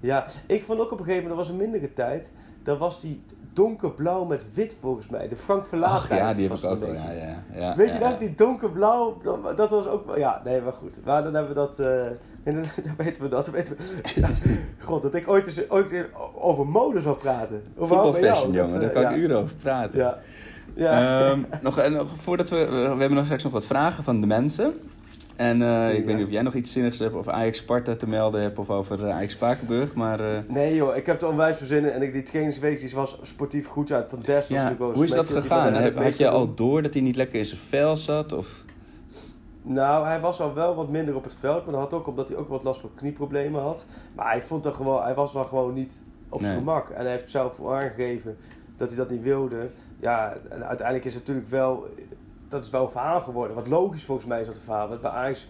ja, ik vond ook op een gegeven moment, dat was een mindere tijd, dat was die donkerblauw met wit volgens mij. De Frank Verlaat Ach, ja, die heb ik ook wel. Ja, ja, ja, Weet je nog, ja. die donkerblauw, dat- dat was ook wel, ja, nee, maar goed. Maar dan hebben we dat, eh, en dan, dan weten we dat, weten we, god, dat ik ooit, eens, ooit weer over mode zou praten. Voetbalfashion, jongen. dat, Daar kan ik uren over praten. Ja, ja. Ehm, nog, en nog voordat we, we hebben nog straks nog wat vragen van de mensen. En eh, ik Ja. weet niet of jij nog iets zinnigs hebt over Ajax Sparta te melden hebt of over eh, Ajax Spakenburg. Maar eh, Nee joh, ik heb er onwijs verzinnen en ik, die trainingsweek was sportief goed uit. Van Des was ja, natuurlijk wel hoe is dat gegaan? Had je al door dat hij niet lekker in zijn vel zat? Of? Nou, hij was al wel wat minder op het veld, maar dat had ook omdat hij ook wat last van knieproblemen had. Maar hij, vond dat gewoon, hij was wel gewoon niet op zijn gemak. En hij heeft zelf aangegeven dat hij dat niet wilde. Ja, en uiteindelijk is het natuurlijk wel, dat is wel een verhaal geworden. Wat logisch volgens mij is dat een verhaal werd. Bij Ajax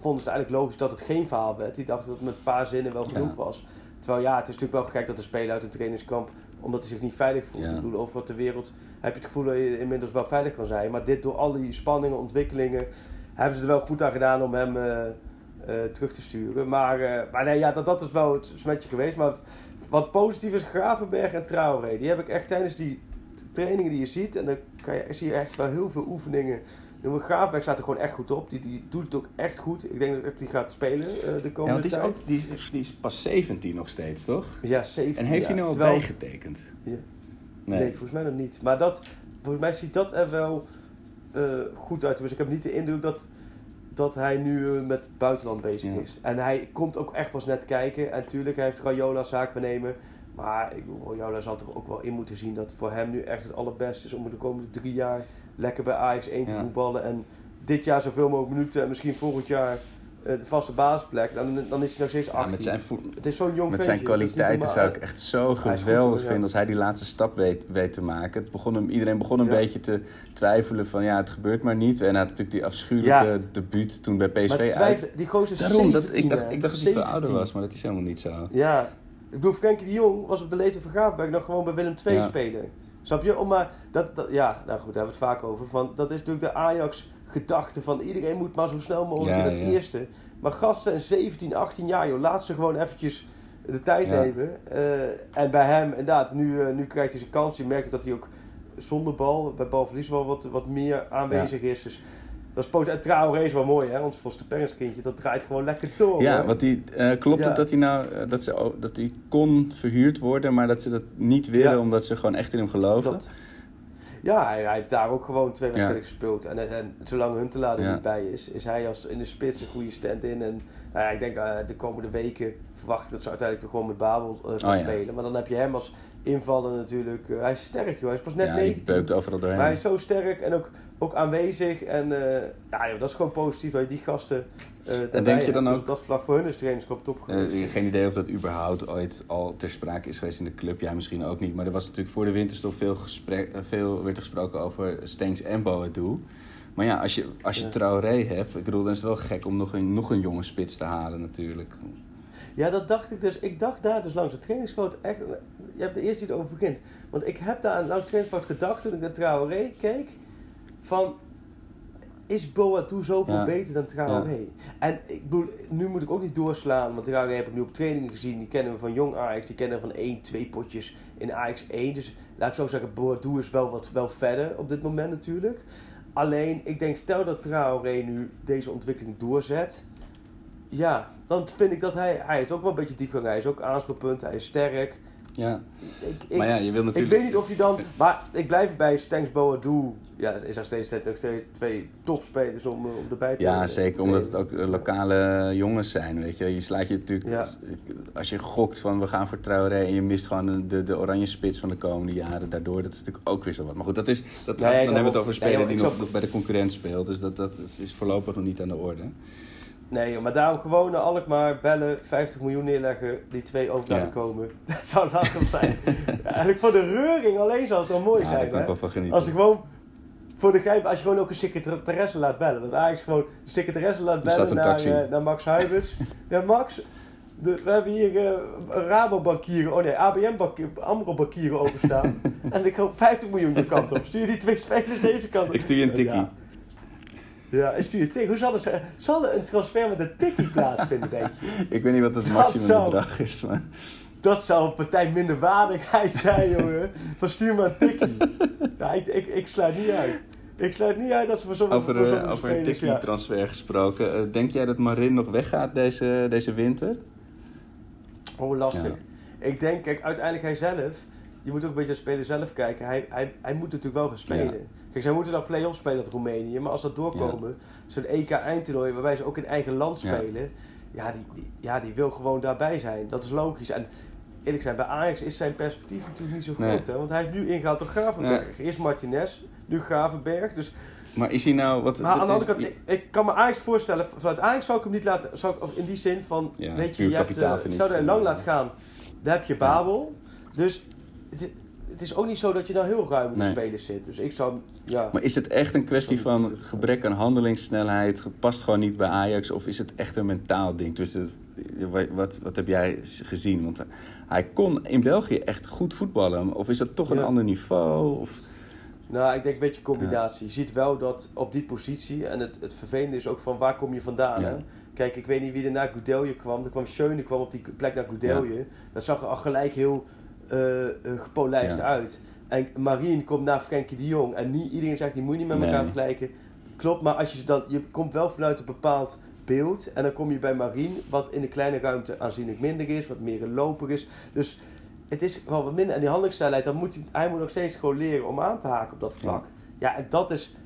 vonden ze het eigenlijk logisch dat het geen verhaal werd. Die dachten dat het met een paar zinnen wel genoeg Ja. was. Terwijl ja, het is natuurlijk wel gek dat een speler uit een trainingskamp, omdat hij zich niet veilig voelt. Ja. Ik bedoel, overal ter wereld heb je het gevoel dat je inmiddels wel veilig kan zijn. Maar dit door al die spanningen, ontwikkelingen, hebben ze er wel goed aan gedaan om hem eh, eh, terug te sturen. Maar, eh, maar nee, ja, dat, dat is wel het smetje geweest. Maar wat positief is, Gravenberg en Traoré, die heb ik echt tijdens die trainingen die je ziet, en dan kan je, zie je echt wel heel veel oefeningen. Jongen, Gravenberg staat er gewoon echt goed op. Die, die doet het ook echt goed. Ik denk dat hij gaat spelen eh, de Ja, komende want die is, tijd. ook, die, is, die is pas 17 nog steeds, toch? Ja, 17 En heeft hij nou al Terwijl- bijgetekend? Ja. Nee. Nee. volgens mij nog niet. Maar dat, volgens mij ziet dat er wel eh, goed uit. Dus ik heb niet de indruk dat, dat hij nu eh, met buitenland bezig Ja. is. En hij komt ook echt pas net kijken. En natuurlijk, hij heeft Rayola zaakwaarnemer. Maar ik bedoel, Rayola zal toch ook wel in moeten zien dat voor hem nu echt het allerbeste is om de komende drie jaar lekker bij Ajax 1 te Ja. voetballen. En dit jaar zoveel mogelijk minuten en misschien volgend jaar eh, de vaste basisplek. Dan, dan is hij nog steeds 18. Ja, met zijn, voet, het is zo'n jong met zijn kwaliteiten zou ik echt zo geweldig ja. vinden als hij die laatste stap weet, weet te maken. Het begon hem, iedereen begon een beetje te twijfelen van ja, het gebeurt maar niet. En hij had natuurlijk die afschuwelijke debuut toen bij PSV Maar uit. twijfel, die gozer Daarom, dat, 17, ik, dacht, ik dacht dat hij veel 17. ouder was, maar dat is helemaal niet zo. Ja, ik bedoel, Frenkie de Jong was op de leeftijd van Graafberg nog gewoon bij Willem II Ja. spelen. Snap je? Om maar, dat, dat, ja, nou goed, daar hebben we het vaak over. Van, dat is natuurlijk de Ajax-gedachte van iedereen moet maar zo snel mogelijk Ja, in het ja. eerste. Maar gasten, 17, 18 jaar, joh, laat ze gewoon eventjes de tijd nemen. Eh, en bij hem, inderdaad, nu, eh, nu krijgt hij zijn kans. Je merkt dat hij ook zonder bal, bij balverlies wel wat, wat meer aanwezig is. Dus dat is positief. En Traoré is wel mooi, hè? Ons Versterpenskindje, dat draait gewoon lekker door. Ja, hoor. want die, eh, klopt Ja. het dat hij nou eh, dat, ze, dat hij kon verhuurd worden, maar dat ze dat niet willen Ja. omdat ze gewoon echt in hem geloven? Klopt. Ja, hij, hij heeft daar ook gewoon twee Ja. wedstrijden gespeeld. En, en zolang Huntelaar er niet bij is, is hij als in de spits een goede stand-in. En nou ja, ik denk eh, de komende weken verwacht ik dat ze uiteindelijk toch gewoon met Babel eh, gaan Oh, spelen. Maar dan heb je hem als invaller natuurlijk. eh, hij is sterk joh, hij is pas net ja, die 19. beukt overal doorheen. Maar hij is zo sterk en ook, ook aanwezig. En eh, ja, joh, dat is gewoon positief dat je die gasten eh daarbij denk je dan Dus ook- dat vlak voor hun is trainingskamp top geen idee of dat überhaupt ooit al ter sprake is geweest in de club. Ja, misschien ook niet. Maar er was natuurlijk voor de winterstop veel, gesprek, veel werd er gesproken over Stenks en Boadu. Maar ja, als je, als je Ja. Traoré hebt, ik bedoel, dan is het wel gek om nog een, nog een jonge spits te halen natuurlijk. Ja, dat dacht ik dus. Ik dacht daar dus langs de trainingsfoto echt... Je hebt de eerste die erover begint. Want ik heb daar aan de trainingsfoto gedacht toen ik naar Traoré keek. Van, is Boadu zoveel Ja. beter dan Traoré? En ik bedoel, nu moet ik ook niet doorslaan. Want Traoré heb ik nu op trainingen gezien. Die kennen we van jong Ajax. Die kennen we van 1, 2 potjes in Ajax 1. Dus laat ik zo zeggen, Boadu is wel wat wel verder op dit moment natuurlijk. Alleen, ik denk, stel dat Traoré nu deze ontwikkeling doorzet. Ja, dan vind ik dat hij... Hij is ook wel een beetje diepgang. Hij is ook aanspeelpunt. Hij is sterk. Ja. Ik, ik, Maar ja, je wil ik natuurlijk... weet niet of je dan... Maar ik blijf bij Stanks Boadu. Ja, is er steeds ook twee, twee topspelers om, eh, om erbij te Ja, eh, zeker. te Omdat het ook eh, lokale jongens zijn, weet je. Je slaat je natuurlijk... Ja. Als je gokt van we gaan voor Traoré en je mist gewoon de, de oranje spits van de komende jaren daardoor. Dat is natuurlijk ook weer zo wat. Maar goed, dat is, dat, Nee, dan hebben we het over een speler nee, die ik nog, nog bij de concurrent speelt. Dus dat, dat is voorlopig nog niet aan de orde. Nee, maar daarom gewoon naar Alkmaar bellen, 50 miljoen neerleggen, die twee over laten Ja. komen. Dat zou lachen zijn. Eigenlijk voor de reuring alleen zou het wel mooi Ja, daar zijn. kan ik wel van genieten. Als je gewoon voor de grijp, als je gewoon ook een secretaresse laat bellen. Dat eigenlijk gewoon de secretaresse laat bellen naar, eh, naar Max Huibers. ja, Max, de, we hebben hier eh Rabobankieren, oh nee, ABN-bankieren, Amro-bankieren openstaan. en ik hoop 50 miljoen de kant op. Stuur die twee spelers deze kant op. Ik stuur je een tikkie. Ja. Ik stuur je een tikkie. Hoe zal, zal er een transfer met een tikkie plaatsvinden, denk je? Ik weet niet wat het maximum bedrag is, maar... Dat zou een partij minderwaardigheid zijn, jongen. Van stuur maar een tikkie. Ja, ik, ik, ik sluit niet uit. Ik sluit niet uit dat ze voor zo'n Over, voor eh, over een ja. tikkie-transfer gesproken. eh, denk jij dat Marin nog weggaat deze, deze winter? Oh, lastig. Ja. Ik denk, kijk, uiteindelijk hij zelf... Je moet ook een beetje naar de speler zelf kijken. Hij, hij, hij moet natuurlijk wel gaan spelen. Kijk, zij moeten dan play-off spelen uit Roemenië. Maar als dat doorkomen, zo'n EK-eindtoernooi waarbij ze ook in eigen land spelen... Ja. die, die, ja, die wil gewoon daarbij zijn. Dat is logisch. En eerlijk zijn, bij Ajax is zijn perspectief natuurlijk niet zo Nee. groot. Hè? Want hij is nu ingehaald door Gravenberg. Eerst Martinez, nu Gravenberg. Dus Maar is hij nou... Wat, maar aan dat de andere is- kant, ik, ik kan me Ajax voorstellen, vanuit Ajax zou ik hem niet laten, zou ik, of in die zin van, Ja, weet je, je hebt, eh, zou er niet. lang laten gaan, daar heb je Babel. Dus het, het is ook niet zo dat je nou heel ruim in de Nee. spelers zit. Dus ik zou, ja. Maar is het echt een kwestie van gebrek aan handelingssnelheid? Past gewoon niet bij Ajax? Of is het echt een mentaal ding? Dus de- wat, wat, wat heb jij gezien? Want hij kon in België echt goed voetballen. Of is dat toch een ander niveau? Of, Nou, ik denk een beetje combinatie. Je ziet wel dat op die positie, en het, het vervelende is ook van waar kom je vandaan. Ja. Hè? Kijk, ik weet niet wie er naar Goudelje kwam. Er kwam Schöne kwam op die plek naar Goudelje. Dat zag er al gelijk heel eh, eh, gepolijst Ja. uit. En Marien komt naar Frenkie de Jong. En niet iedereen zegt, die moet je niet met Nee. elkaar vergelijken. Klopt, maar als je, dan, je komt wel vanuit een bepaald beeld. En dan kom je bij Marien, wat in de kleine ruimte aanzienlijk minder is. Wat meer een loper is. Dus het is wel wat minder. En die handelingssnelheid, dan moet hij, hij moet nog steeds gewoon leren om aan te haken op dat vlak. Ja, en dat is...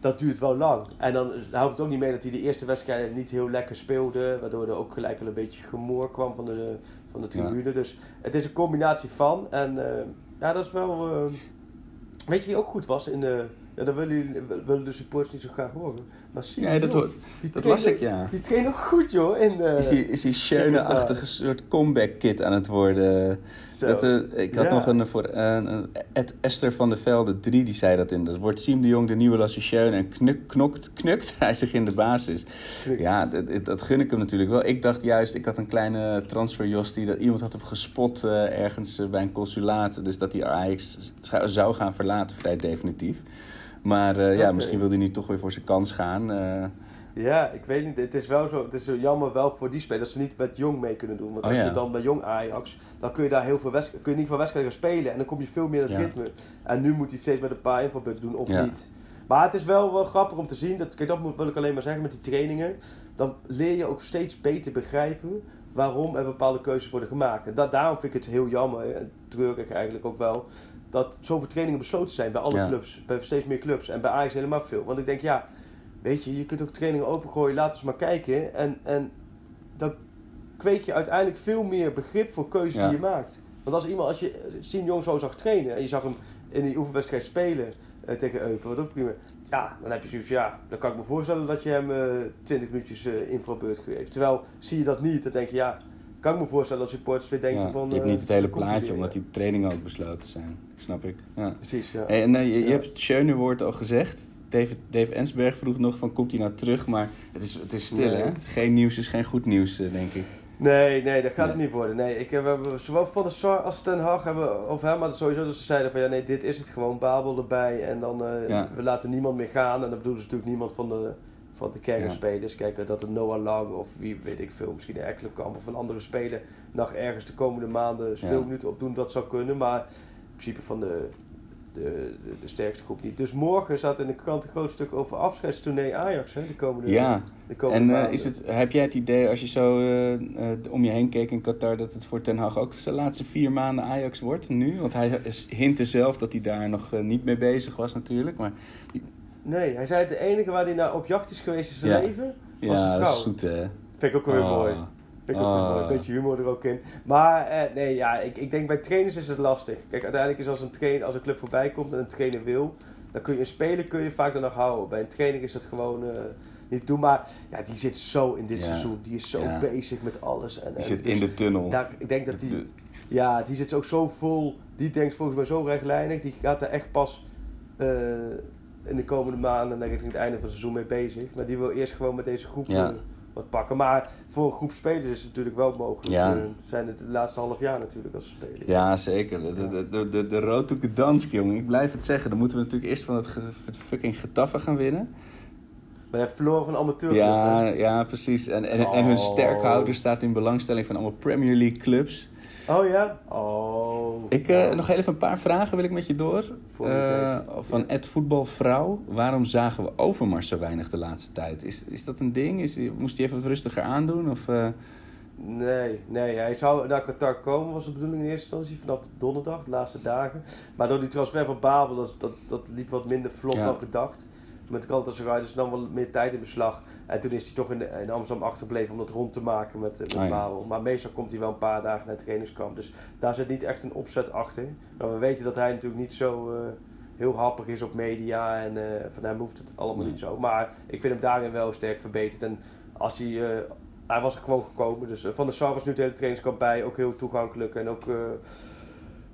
Dat duurt wel lang. En dan houdt het ook niet mee dat hij de eerste wedstrijden niet heel lekker speelde. Waardoor er ook gelijk al een beetje gemoor kwam van de, van de tribune. Dus het is een combinatie van. En eh, ja, dat is wel... eh, weet je wie ook goed was in de... Ja, dat willen, willen de supporters niet zo graag horen. Maar Simon Nee, dat Jong, hoor- die dat ik, ja. Die traint nog goed, joh. In, eh, is die, is die Schöne-achtige soort comeback-kit aan het worden? Dat, eh, ik had Ja. nog een voor een, een Ed Esther van der Velde 3 die zei dat in. Dat wordt Siem de Jong de nieuwe Schöne en knuk, knokt, knukt hij zich in de basis. Ja, dat, dat gun ik hem natuurlijk wel. Ik dacht juist, ik had een kleine transferjos die dat iemand had hem gespot eh, ergens eh, bij een consulaat. Dus dat hij Ajax zou- gaan verlaten, vrij definitief. Maar eh, ja, misschien wil hij nu toch weer voor zijn kans gaan. Ja, ik weet niet. Het is wel zo. Het is zo jammer wel voor die spelers dat ze niet met Jong mee kunnen doen. Want Oh, als ja. je dan bij Jong Ajax, dan kun je daar heel veel kun je niet van wedstrijden gaan spelen en dan kom je veel meer in het Ja. ritme. En nu moet hij het steeds met een paar invalbeurten doen of Ja. niet. Maar het is wel, wel grappig om te zien. Dat, kijk, dat moet, wil ik alleen maar zeggen met die trainingen. Dan leer je ook steeds beter begrijpen waarom er bepaalde keuzes worden gemaakt. En dat, daarom vind ik het heel jammer en treurig eigenlijk ook wel. Dat zoveel trainingen besloten zijn bij alle clubs. Bij steeds meer clubs. En bij Ajax helemaal veel. Want ik denk, ja, weet je, je kunt ook trainingen opengooien. Laat eens maar kijken. En, en dan kweek je uiteindelijk veel meer begrip voor keuzes Ja. die je maakt. Want als iemand, als je Siem Jong zo zag trainen en je zag hem in die oefenwedstrijd spelen eh, tegen Eupen, wat ook prima. Ja, dan heb je zoiets ja, dan kan ik me voorstellen dat je hem eh 20 minuutjes invalbeurt geeft. Terwijl, zie je dat niet, dan denk je, ja, kan ik me voorstellen dat supporters weer denken Ja, van... je hebt niet het hele plaatje, weer, omdat die trainingen ook besloten zijn. Snap ik. Ja. Precies, ja. Hey, en je, je hebt het Schöne woord al gezegd. David, Dave Ensberg vroeg nog van, komt hij nou terug? Maar het is, het is stil, Nee. hè? Geen nieuws is geen goed nieuws, eh, denk ik. Nee, nee, dat gaat het Nee. niet worden. Nee, ik heb, we hebben zowel Van der Sar als Ten Hag hebben, of hem, maar sowieso dat ze zeiden van ja, nee, dit is het gewoon, Babel erbij en dan eh, Ja. we laten niemand meer gaan. En dan bedoelen ze natuurlijk niemand van de, van de kernspelers. Kijk, eh, dat het Noah Lang of wie weet ik veel, misschien een Ekkelenkamp of een andere speler nog ergens de komende maanden speelminuten opdoen, dat zou kunnen. Maar in principe van de de, de, de sterkste groep niet. Dus morgen staat in de krant een groot stuk over afscheidstournee Ajax, hè, de komende, Ja, de komende en eh, is het, heb jij het idee als je zo eh, eh, om je heen keek in Qatar dat het voor Ten Hag ook de laatste vier maanden Ajax wordt nu? Want hij hintte zelf dat hij daar nog niet mee bezig was natuurlijk. Maar Nee, hij zei het de enige waar hij naar op jacht is geweest in zijn Ja. leven, was ja, een dat vrouw. is zoet hè. Vind ik ook wel weer Oh. mooi. Vind ik ook Ah. mooi. Een beetje humor er ook in. Maar eh, nee, ja, ik, ik denk bij trainers is het lastig. Kijk, uiteindelijk is als een, trainer, als een club voorbij komt en een trainer wil, dan kun je een speler kun je vaak dan nog houden. Bij een trainer is dat gewoon eh, niet doen. Maar ja, die zit zo in dit seizoen. Die is zo bezig met alles. En, Die en zit dus in de tunnel. Daar, ik denk dat die, ja, die zit ook zo vol. Die denkt volgens mij zo rechtlijnig. Die gaat er echt pas eh, in de komende maanden, denk ik, het einde van het seizoen mee bezig. Maar die wil eerst gewoon met deze groep Ja. Wat pakken. Maar voor een groep spelers is het natuurlijk wel mogelijk. Ja. Eh, zijn het het laatste half jaar natuurlijk als ze spelen. Ja, zeker. De, de, de, de, de road to Gdansk, jongen. Ik blijf het zeggen. Dan moeten we natuurlijk eerst van het, fucking Getafe gaan winnen. Maar hebt verloren van amateur. Ja, ja, precies. En, en, en hun Oh. sterkhouder staat in belangstelling van allemaal Premier League clubs. Oh ja? Oh. Ik, eh, nog even een paar vragen wil ik met je door. Voor Eh, van. Ed Voetbalvrouw. Waarom zagen we Overmars zo weinig de laatste tijd? Is, is dat een ding? Is, moest hij even wat rustiger aandoen? Of, eh, Nee, nee, hij zou naar Qatar komen, was de bedoeling in eerste instantie, vanaf donderdag, de laatste dagen. Maar door die transfer van Babel, dat, dat, dat liep wat minder vlot Ja. dan gedacht. Met Galatasaray, dus nam wel meer tijd in beslag. En toen is hij toch in, in Amsterdam achtergebleven om dat rond te maken met, met Ah, ja. Babel. Maar meestal komt hij wel een paar dagen naar het trainingskamp. Dus daar zit niet echt een opzet achter. Maar we weten dat hij natuurlijk niet zo eh, heel happig is op media. En eh, van hem hoeft het allemaal Nee. niet zo. Maar ik vind hem daarin wel sterk verbeterd. En als hij... eh, hij was er gewoon gekomen. Dus eh, Van der Sar was nu het hele trainingskamp bij. Ook heel toegankelijk. En ook, eh,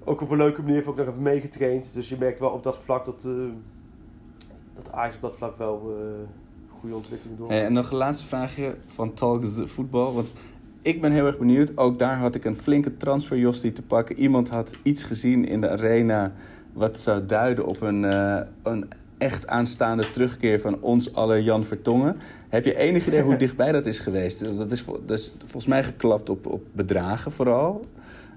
ook op een leuke manier heeft ook nog even meegetraind. Dus je merkt wel op dat vlak dat, eh dat Ajax op dat vlak wel eh goede ontwikkeling door. Hey, en nog een laatste vraagje van Talk Voetbal. Want ik ben heel erg benieuwd. Ook daar had ik een flinke transferjostie te pakken. Iemand had iets gezien in de arena wat zou duiden op een, eh, een echt aanstaande terugkeer van ons alle Jan Vertongen. Heb je enig idee hoe dichtbij dat is geweest? Dat is, dat is volgens mij geklapt op, op bedragen vooral.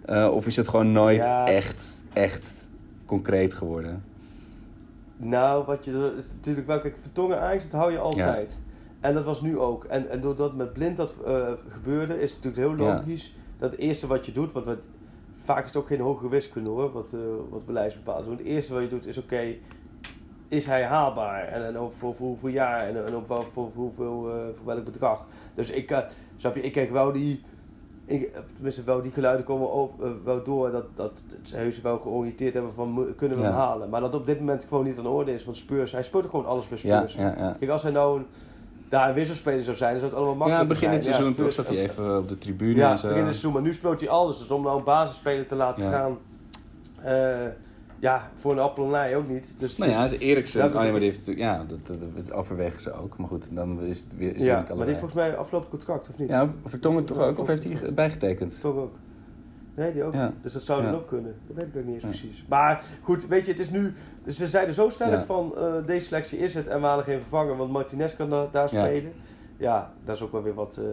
Eh, of is het gewoon nooit Ja. echt, echt concreet geworden? Nou, wat je is natuurlijk wel, kijk, Vertongen Ajax, dat hou je altijd. En dat was nu ook. En, en doordat met Blind dat eh, gebeurde, is het natuurlijk heel Ja. logisch dat het eerste wat je doet, want wat, vaak is het ook geen hogere wiskunde hoor, wat, eh wat beleidsbepaald is. Het eerste wat je doet is, oké, is hij haalbaar? En, en ook voor, voor hoeveel jaar en, en op voor, voor, hoeveel, eh, voor welk bedrag? Dus ik, snap je, ik kijk wel die, ik, tenminste wel die geluiden komen over, eh, wel door dat, dat ze heus wel georiënteerd hebben van kunnen we Ja. hem halen. Maar dat op dit moment gewoon niet aan de orde is, want Spurs, hij speelt ook gewoon alles bij Ja, Spurs. ja, ja. Kijk, als hij nou een, daar een wisselspeler zou zijn, dan zou het allemaal Ja, makkelijker begin het zijn. seizoen toch Spurs- zat hij even op de tribune Ja, en zo. begin het seizoen, maar nu speelt hij alles. Dus om nou een basisspeler te laten Ja. gaan, eh, ja, voor een appel en ei ook niet. Dus, Nou ja, dus- Eriksen, Ja, oh, ja, dat- maar die heeft ja, dat, dat, dat overwegen ze ook. Maar goed, dan is het weer is het ja niet maar die heeft volgens mij afgelopen contract, of niet? Ja, Vertongen toch ook? Of heeft hij bijgetekend? Toch ook. Nee, die ook. Ja. Dus dat zou dan Ja. ook kunnen. Dat weet ik ook niet eens Ja. precies. Maar goed, weet je, het is nu... Ze zeiden zo stellig Ja. van, eh, deze selectie is het en we halen geen vervanger, want Martinez kan da- daar spelen. Ja, daar is ook wel weer wat, eh,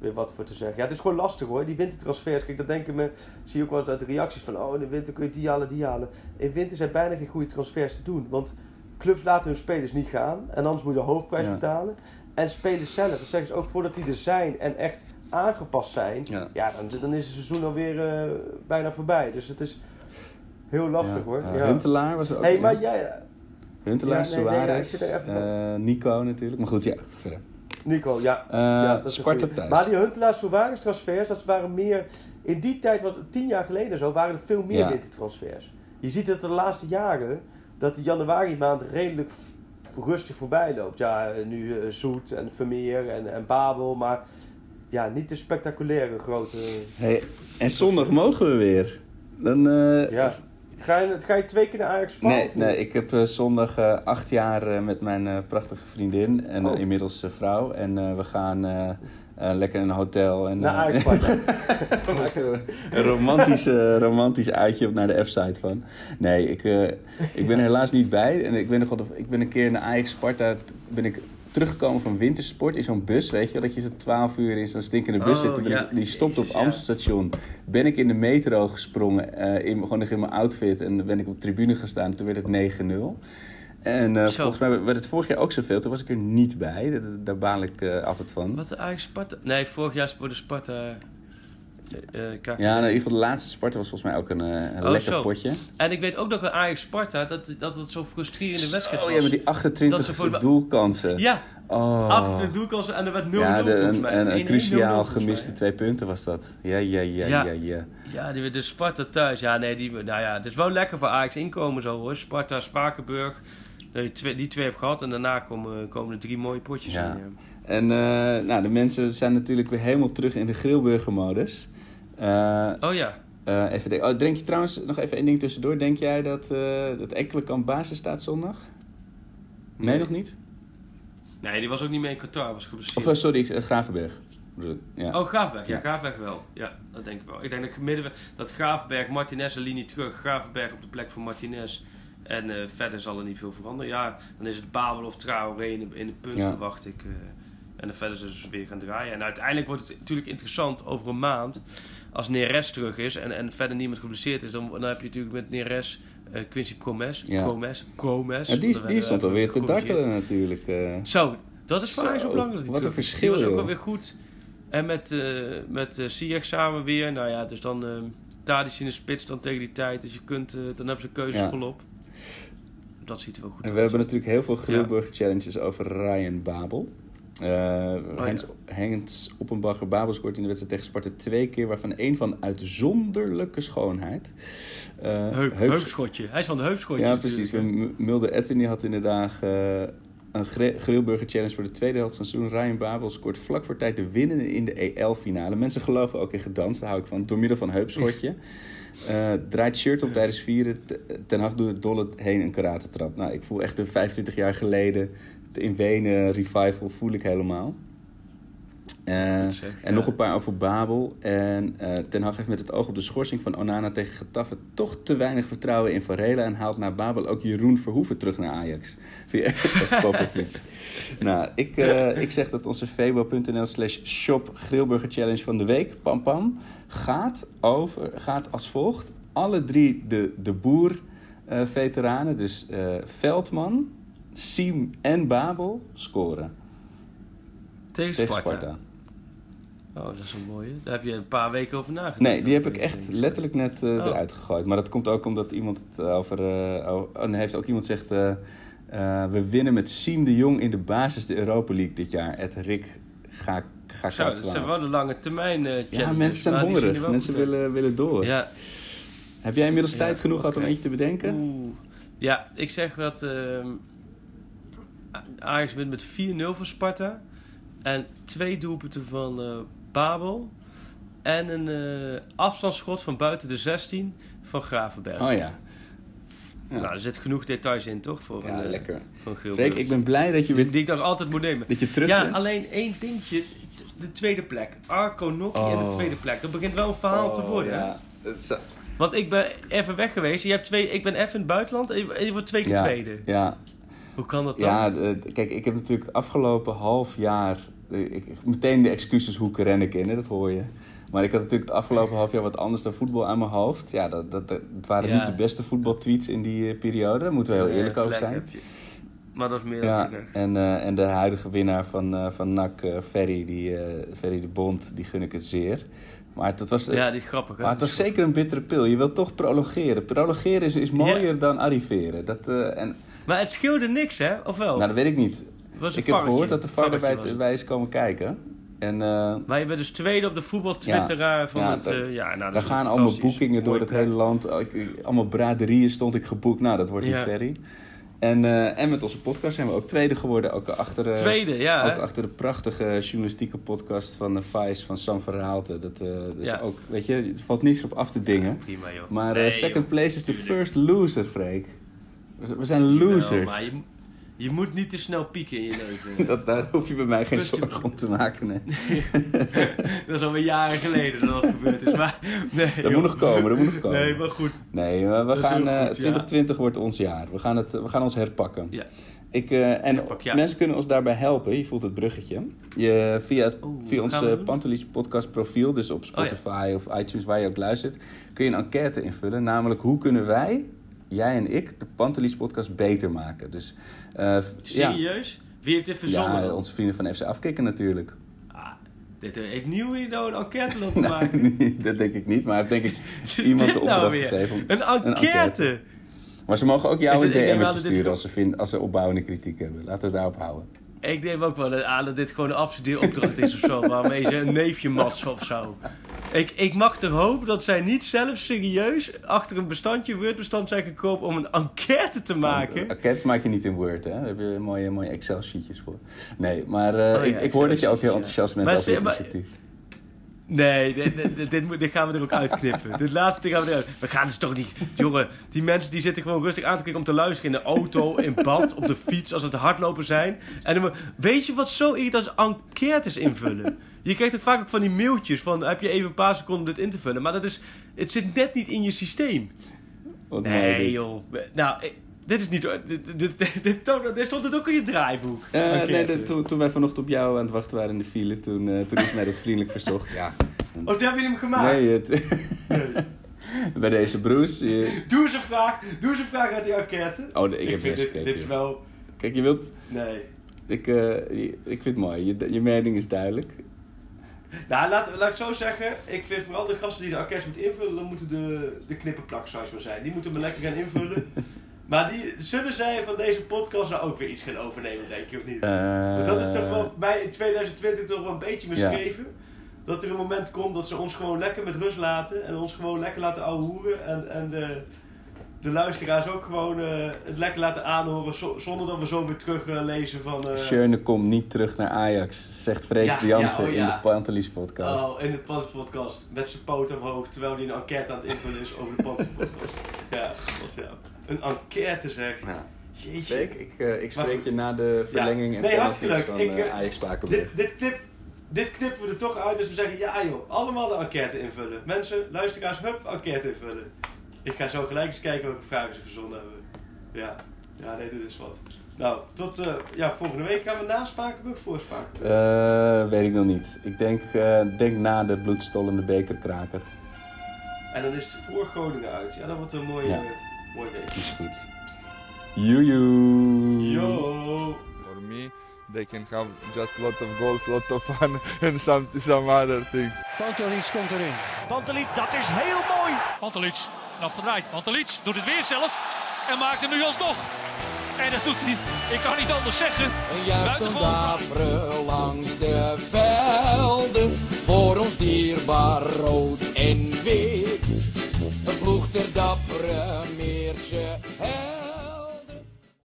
weer wat voor te zeggen. Ja, het is gewoon lastig hoor, die wintertransfers. Kijk, dat denken me, zie je ook wel eens uit de reacties van, oh in de winter kun je die halen, die halen. In winter zijn bijna geen goede transfers te doen, want clubs laten hun spelers niet gaan en anders moet je de hoofdprijs Ja. betalen. En spelers zelf, dat zeggen ze ook voordat die er zijn en echt aangepast zijn, Ja. ja, dan, dan is het seizoen alweer eh bijna voorbij. Dus het is heel lastig hoor. Ja. Huntelaar was ook. hey, maar jij, Huntelaar, Ja, nee, Suarez, eh, Nico natuurlijk. Maar goed, ja, verder. Nico, ja. Eh, ja dat is Sparta thuis. Maar die Huntelaar Suarez transfers, dat waren meer... In die tijd, wat tien jaar geleden zo, waren er veel meer Ja. wintertransfers. Je ziet dat de laatste jaren, dat de januari maand redelijk rustig voorbij loopt. Ja, nu eh, Zoet en Vermeer en, en Babel, maar ja, niet de spectaculaire grote... Hey, en zondag mogen we weer. Dan, eh, Ja. Ga je, ga je twee keer naar Ajax Spa? Nee, nee, ik heb eh, zondag eh, acht jaar eh, met mijn prachtige vriendin en Oh. inmiddels vrouw. En we gaan lekker in een hotel. En, Naar Ajax Sparta. een romantisch, eh, romantisch uitje op naar de F-site van. Nee, ik, ik ben er helaas niet bij. En ik ben, nog ik ben een keer naar Ajax Sparta ben ik teruggekomen van wintersport in zo'n bus, weet je dat je zo'n 12 uur in zo'n stinkende bus Oh, zit. Ja. ik- die stopt op. Amstelstation. Ben ik in de metro gesprongen, eh, in, gewoon nog in mijn outfit. En ben ik op de tribune gaan staan. Toen werd het 9-0. En eh, volgens mij werd het vorig jaar ook zoveel. Toen was ik er niet bij. Dat- Daar baal ik eh, altijd van. Wat eigenlijk Sparta? Nee, vorig jaar voor de Sparta. Eh, eh. Ja, nou, in ieder geval de laatste Sparta was volgens mij ook een, een Oh, lekker zo. potje. En ik weet ook nog een Ajax Sparta dat, dat het zo'n frustrerende wedstrijd Oh was. ja, met die 28 Dat ze voor de- doelkansen. Ja, Oh. 28 doelkansen en er werd 0-0 Ja, de, volgens een, mij. een, een 1-1, cruciaal 0-0 volgens gemiste twee punten was dat. Ja, ja, ja, ja, Ja. ja. Ja, die, de Sparta thuis. Ja, nee, die, nou ja, het is wel lekker voor Ajax inkomen zo hoor. Sparta, Spakenburg. Dat je twee, die twee hebt gehad en daarna komen, komen er drie mooie potjes Ja. in. ja. En nou, de mensen zijn natuurlijk weer helemaal terug in de grillburger-modus. Eh, Oh ja. eh, even de- oh, denk je trouwens, nog even één ding tussendoor. Denk jij dat, eh dat enkele kamp basis staat zondag? Nee, Nee. nog niet? Nee, die was ook niet mee in Qatar, was geblesseerd. Of sorry, ik- Gravenberg. Ja. Oh, Graafberg. Ja, Ja. Graafberg wel. Ja, dat denk ik wel. Ik denk dat midden, dat Graafberg, Martinez een linie terug. Graafberg op de plek van Martinez. En verder zal er niet veel veranderen. Ja, dan is het Babel of Traoré in de, in de punt, Ja. verwacht ik. en dan verder zullen ze weer gaan draaien. En uiteindelijk wordt het natuurlijk interessant over een maand. Als Neres terug is en, en verder niemand geblesseerd is, dan, dan heb je natuurlijk met Neres eh, Quincy Promes. Ja. Promes. Gomez. Ja, die, die werd stond alweer te dartelen natuurlijk. eh. Zo, dat is voor mij zo belangrijk. wat een verschil, Die was ook wel weer goed. En met, eh met Ziyech samen weer. Nou ja, dus dan eh Tadic in de spits dan tegen die tijd. Dus je kunt, dan hebben ze keuzes Ja. volop. Dat ziet er wel goed En uit. we hebben natuurlijk heel veel grillburger challenges over Ryan Babel. Eh Heinz, Heinz Oppenbacher Babel scoort in de wedstrijd tegen Sparta twee keer, waarvan één van uitzonderlijke schoonheid. Heup, heups- heupschotje. Hij is van de heupschotje. Ja, precies. Mulder Etten die had inderdaad eh, een gri- grillburger challenge voor de tweede helft van het seizoen. Ryan Babel scoort vlak voor tijd de winnende in de EL-finale. Mensen geloven ook in gedanst, daar hou ik van. Door middel van heupschotje. Eh, draait shirt op tijdens vieren. Ten Hag doet het dolle heen een karatentrap. Nou, ik voel echt de 25 jaar geleden de in Wenen revival voel ik helemaal. Eh, zeg, en ja. nog een paar over Babel. En eh, Ten Hag heeft met het oog op de schorsing van Onana tegen Getafe toch te weinig vertrouwen in Varela. En haalt na Babel ook Jeroen Verhoeven terug naar Ajax. Via het Popovic. nou, ik, eh, ik zeg dat onze febo.nl slash shop grillburger challenge van de week, pam pam, gaat, over, gaat als volgt. Alle drie de, de boer veteranen, dus Veldman, Siem en Babel, scoren Tegen tegen Sparta. Oh, dat is een mooie. Daar heb je een paar weken over nagedacht. Nee, die heb ik Denk echt letterlijk net eh, Oh. eruit gegooid. Maar dat komt ook omdat iemand het over... eh, oh, nee, heeft ook iemand gezegd... eh, eh, we winnen met Siem de Jong in de basis de Europa League dit jaar. Het Rick ga, ga Zo, dat zijn wel de lange termijn eh Ja, mensen zijn er hongerig. Mensen goed willen, willen door. Ja, Heb jij inmiddels Ja, tijd genoeg gehad om eentje te bedenken? Oeh. Ja, ik zeg dat ehm, Ajax wint met 4-0 van Sparta. En twee doelpunten van eh, Babel. En een eh, afstandsschot van buiten de 16 van Gravenberg. Oh ja. Ja. Nou, er zit genoeg details in, toch? Voor Ja, een, eh, lekker. Voor. Freek, ik ben blij dat je, weer, die ik nog altijd moet nemen. dat je terug Ja, bent. alleen één dingetje. De tweede plek. Arco Nokki in de Oh. tweede plek. Dat begint wel een verhaal te Oh, worden. ja. Is- Want ik ben even weg geweest. Je hebt twee, ik ben even in het buitenland en je, en je wordt twee keer ja, tweede. Ja, Hoe kan dat dan? Ja, eh, kijk, ik heb natuurlijk het afgelopen half jaar... eh, Ik, meteen de excuses hoe ik rennen dat hoor je. Maar ik had natuurlijk het afgelopen half jaar wat anders dan voetbal aan mijn hoofd. Ja, dat, dat, dat- het waren Ja. niet de beste voetbaltweets in die eh, periode. Daar moeten we heel eerlijk over zijn. Maar dat is meer dan Ja, en, en de huidige winnaar van, eh van NAC, Ferry, die, Ferry de Bond, die gun ik het zeer. Maar het was, Ja, die is grappig. Hè? maar het was zeker een bittere pil. Je wilt toch prolongeren. Prolongeren is, is mooier dan arriveren. Dat, en, Maar het scheelde niks, hè? Of wel? nou, dat weet ik niet. Het Ik heb gehoord dat de vader Varretje bij, het. is komen kijken. En eh, Maar je bent dus tweede op de voetbaltwitteraar van Ja, het... dat- eh, ja, nou, daar gaan allemaal boekingen door het hele land. Oh, allemaal braderieën stond ik geboekt. Nou, dat wordt Ja. ferry. En, eh, en met onze podcast zijn we ook tweede geworden. Ook achter, Tweede, ja. ook achter de prachtige journalistieke podcast van de Vice van Sam van Raalte. Dat dus ook, weet je, er valt niets op af te dingen. Prima, joh. Maar Nee, second joh. place is the first loser, Freek. We, we zijn Jawel, losers. maar je, Je moet niet te snel pieken in je leven. Dat, daar hoef je bij mij geen zorgen om te maken. Nee. dat is alweer jaren geleden dat dat gebeurd is. Maar, nee, Dat joh. moet nog komen, dat moet nog komen. Nee, maar goed. Nee, we is gaan, heel eh, goed, ja. 2020 wordt ons jaar. We gaan, het, we gaan ons herpakken. Ja. Ik, eh, en Herpak, ja. mensen kunnen ons daarbij helpen. Je voelt het bruggetje. Je, via het, Oeh, via ons we eh? Pantelis podcast profiel, dus Oh, op Spotify of iTunes, waar je ook luistert, kun je een enquête invullen. Namelijk, hoe kunnen wij, jij en ik, de Pantelis podcast beter maken? Dus, eh, ja, Serieus? Wie heeft dit verzonnen? ja, onze vrienden van FC Afkikken natuurlijk. Ah, dit heeft Nieuw hier nou een enquête lopen Nou, maken. nee, dat denk ik niet, maar heeft denk ik iemand de Dit opdracht nou weer? gegeven. om- Een enquête? Maar ze mogen ook jou Is een het- ik denk DM wel dat dit sturen als ze, vinden, als ze opbouwende kritiek hebben. Laten we het daarop houden. Ik denk ook wel aan dat dit gewoon een afstudeeropdracht is of zo. Waarmee ze een neefje matsen of zo. Ik, ik mag toch hopen dat zij niet zelf serieus achter een bestandje, Word-bestand zijn gekomen om een enquête te maken. Enquêtes maak je niet in Word, hè? Daar heb je mooie, mooie Excel-sheetjes voor. Nee, maar eh, Oh ja, ik, ik hoor dat je ook heel enthousiast bent over het maar- initiatief. Nee, dit, dit, dit, gaan we er ook uitknippen. Dit laatste gaan we eruit. We gaan dus toch niet... Jongen, die mensen die zitten gewoon rustig aan te kijken om te luisteren in de auto, in bad, op de fiets, als het hardlopen zijn. En dan, weet je wat zo irritant is? Enquêtes invullen. Je krijgt ook vaak ook van die mailtjes van, heb je even een paar seconden om dit in te vullen? Maar dat is, het zit net niet in je systeem. Nee, joh. Nou, dit is niet... Dit, dit, dit, stond het ook in je draaiboek. Eh, nee, de- toen, toen wij vanochtend op jou aan het wachten waren in de file, toen, eh, toen is mij dat vriendelijk verzocht. Ja. Oh, toen heb je hem gemaakt? Nee, het, bij deze Bruce. je- Doe eens een vraag. Doe eens een vraag uit die enquête. Oh, ik, heb best dit, gekeken. dit is wel... Kijk, je wilt... Nee. Ik, eh, ik vind het mooi. Je, je mening is duidelijk. Nou, laat, laat ik zo zeggen. Ik vind vooral de gasten die de enquête moeten invullen, dan moeten de, de knippenplak zoals maar zijn. Die moeten me lekker gaan invullen. maar die, zullen zij van deze podcast nou ook weer iets gaan overnemen, denk je, of niet? Want dat is toch wel bij in 2020 toch wel een beetje beschreven. Dat er een moment komt dat ze ons gewoon lekker met rust laten. En ons gewoon lekker laten ouwehoeren. En, en de, de luisteraars ook gewoon eh, het lekker laten aanhoren. zo- zonder dat we zo weer terug eh, lezen van... eh, Schöne komt niet terug naar Ajax, zegt Freek Ja, Jansen ja, oh ja. in de Pantelis podcast. Oh, in de Pans podcast. Met zijn poot omhoog. Terwijl hij een enquête aan het invullen is over de Pans podcast. ja, god ja. Een enquête zeg. Ja. Jeetje. Ik, eh, ik spreek je na de verlenging en Nee, penalties hartstikke leuk. van Ik, eh, eh, Ajax Spakenburg. Dit, dit, knip, dit knippen we er toch uit. Dus we zeggen ja joh. Allemaal de enquête invullen. Mensen, luisteraars, hup, enquête invullen. Ik ga zo gelijk eens kijken welke vragen ze verzonnen hebben. Ja. Ja, nee, dit is wat. Nou, tot eh, ja, volgende week gaan we na Spakenburg voor Spakenburg. Eh, weet ik nog niet. Ik denk, denk na de bloedstollende bekerkraker. En dan is het voor Groningen uit. Ja, dat wordt een mooie, Ja. Week. Is goed. Joejoe. Yo! For me, they can have just lot of goals, lot of fun, and some some other things. Pantelic komt erin. Pantelic, dat is heel mooi. Pantelic, afgedraaid. Pantelic doet het weer zelf en maakt hem nu alsnog. En dat doet hij, ik kan niet anders zeggen. Een Buitengewoon daveren langs de velden. Voor ons dierbaar rood en wit. Beploegt er dappere meertje.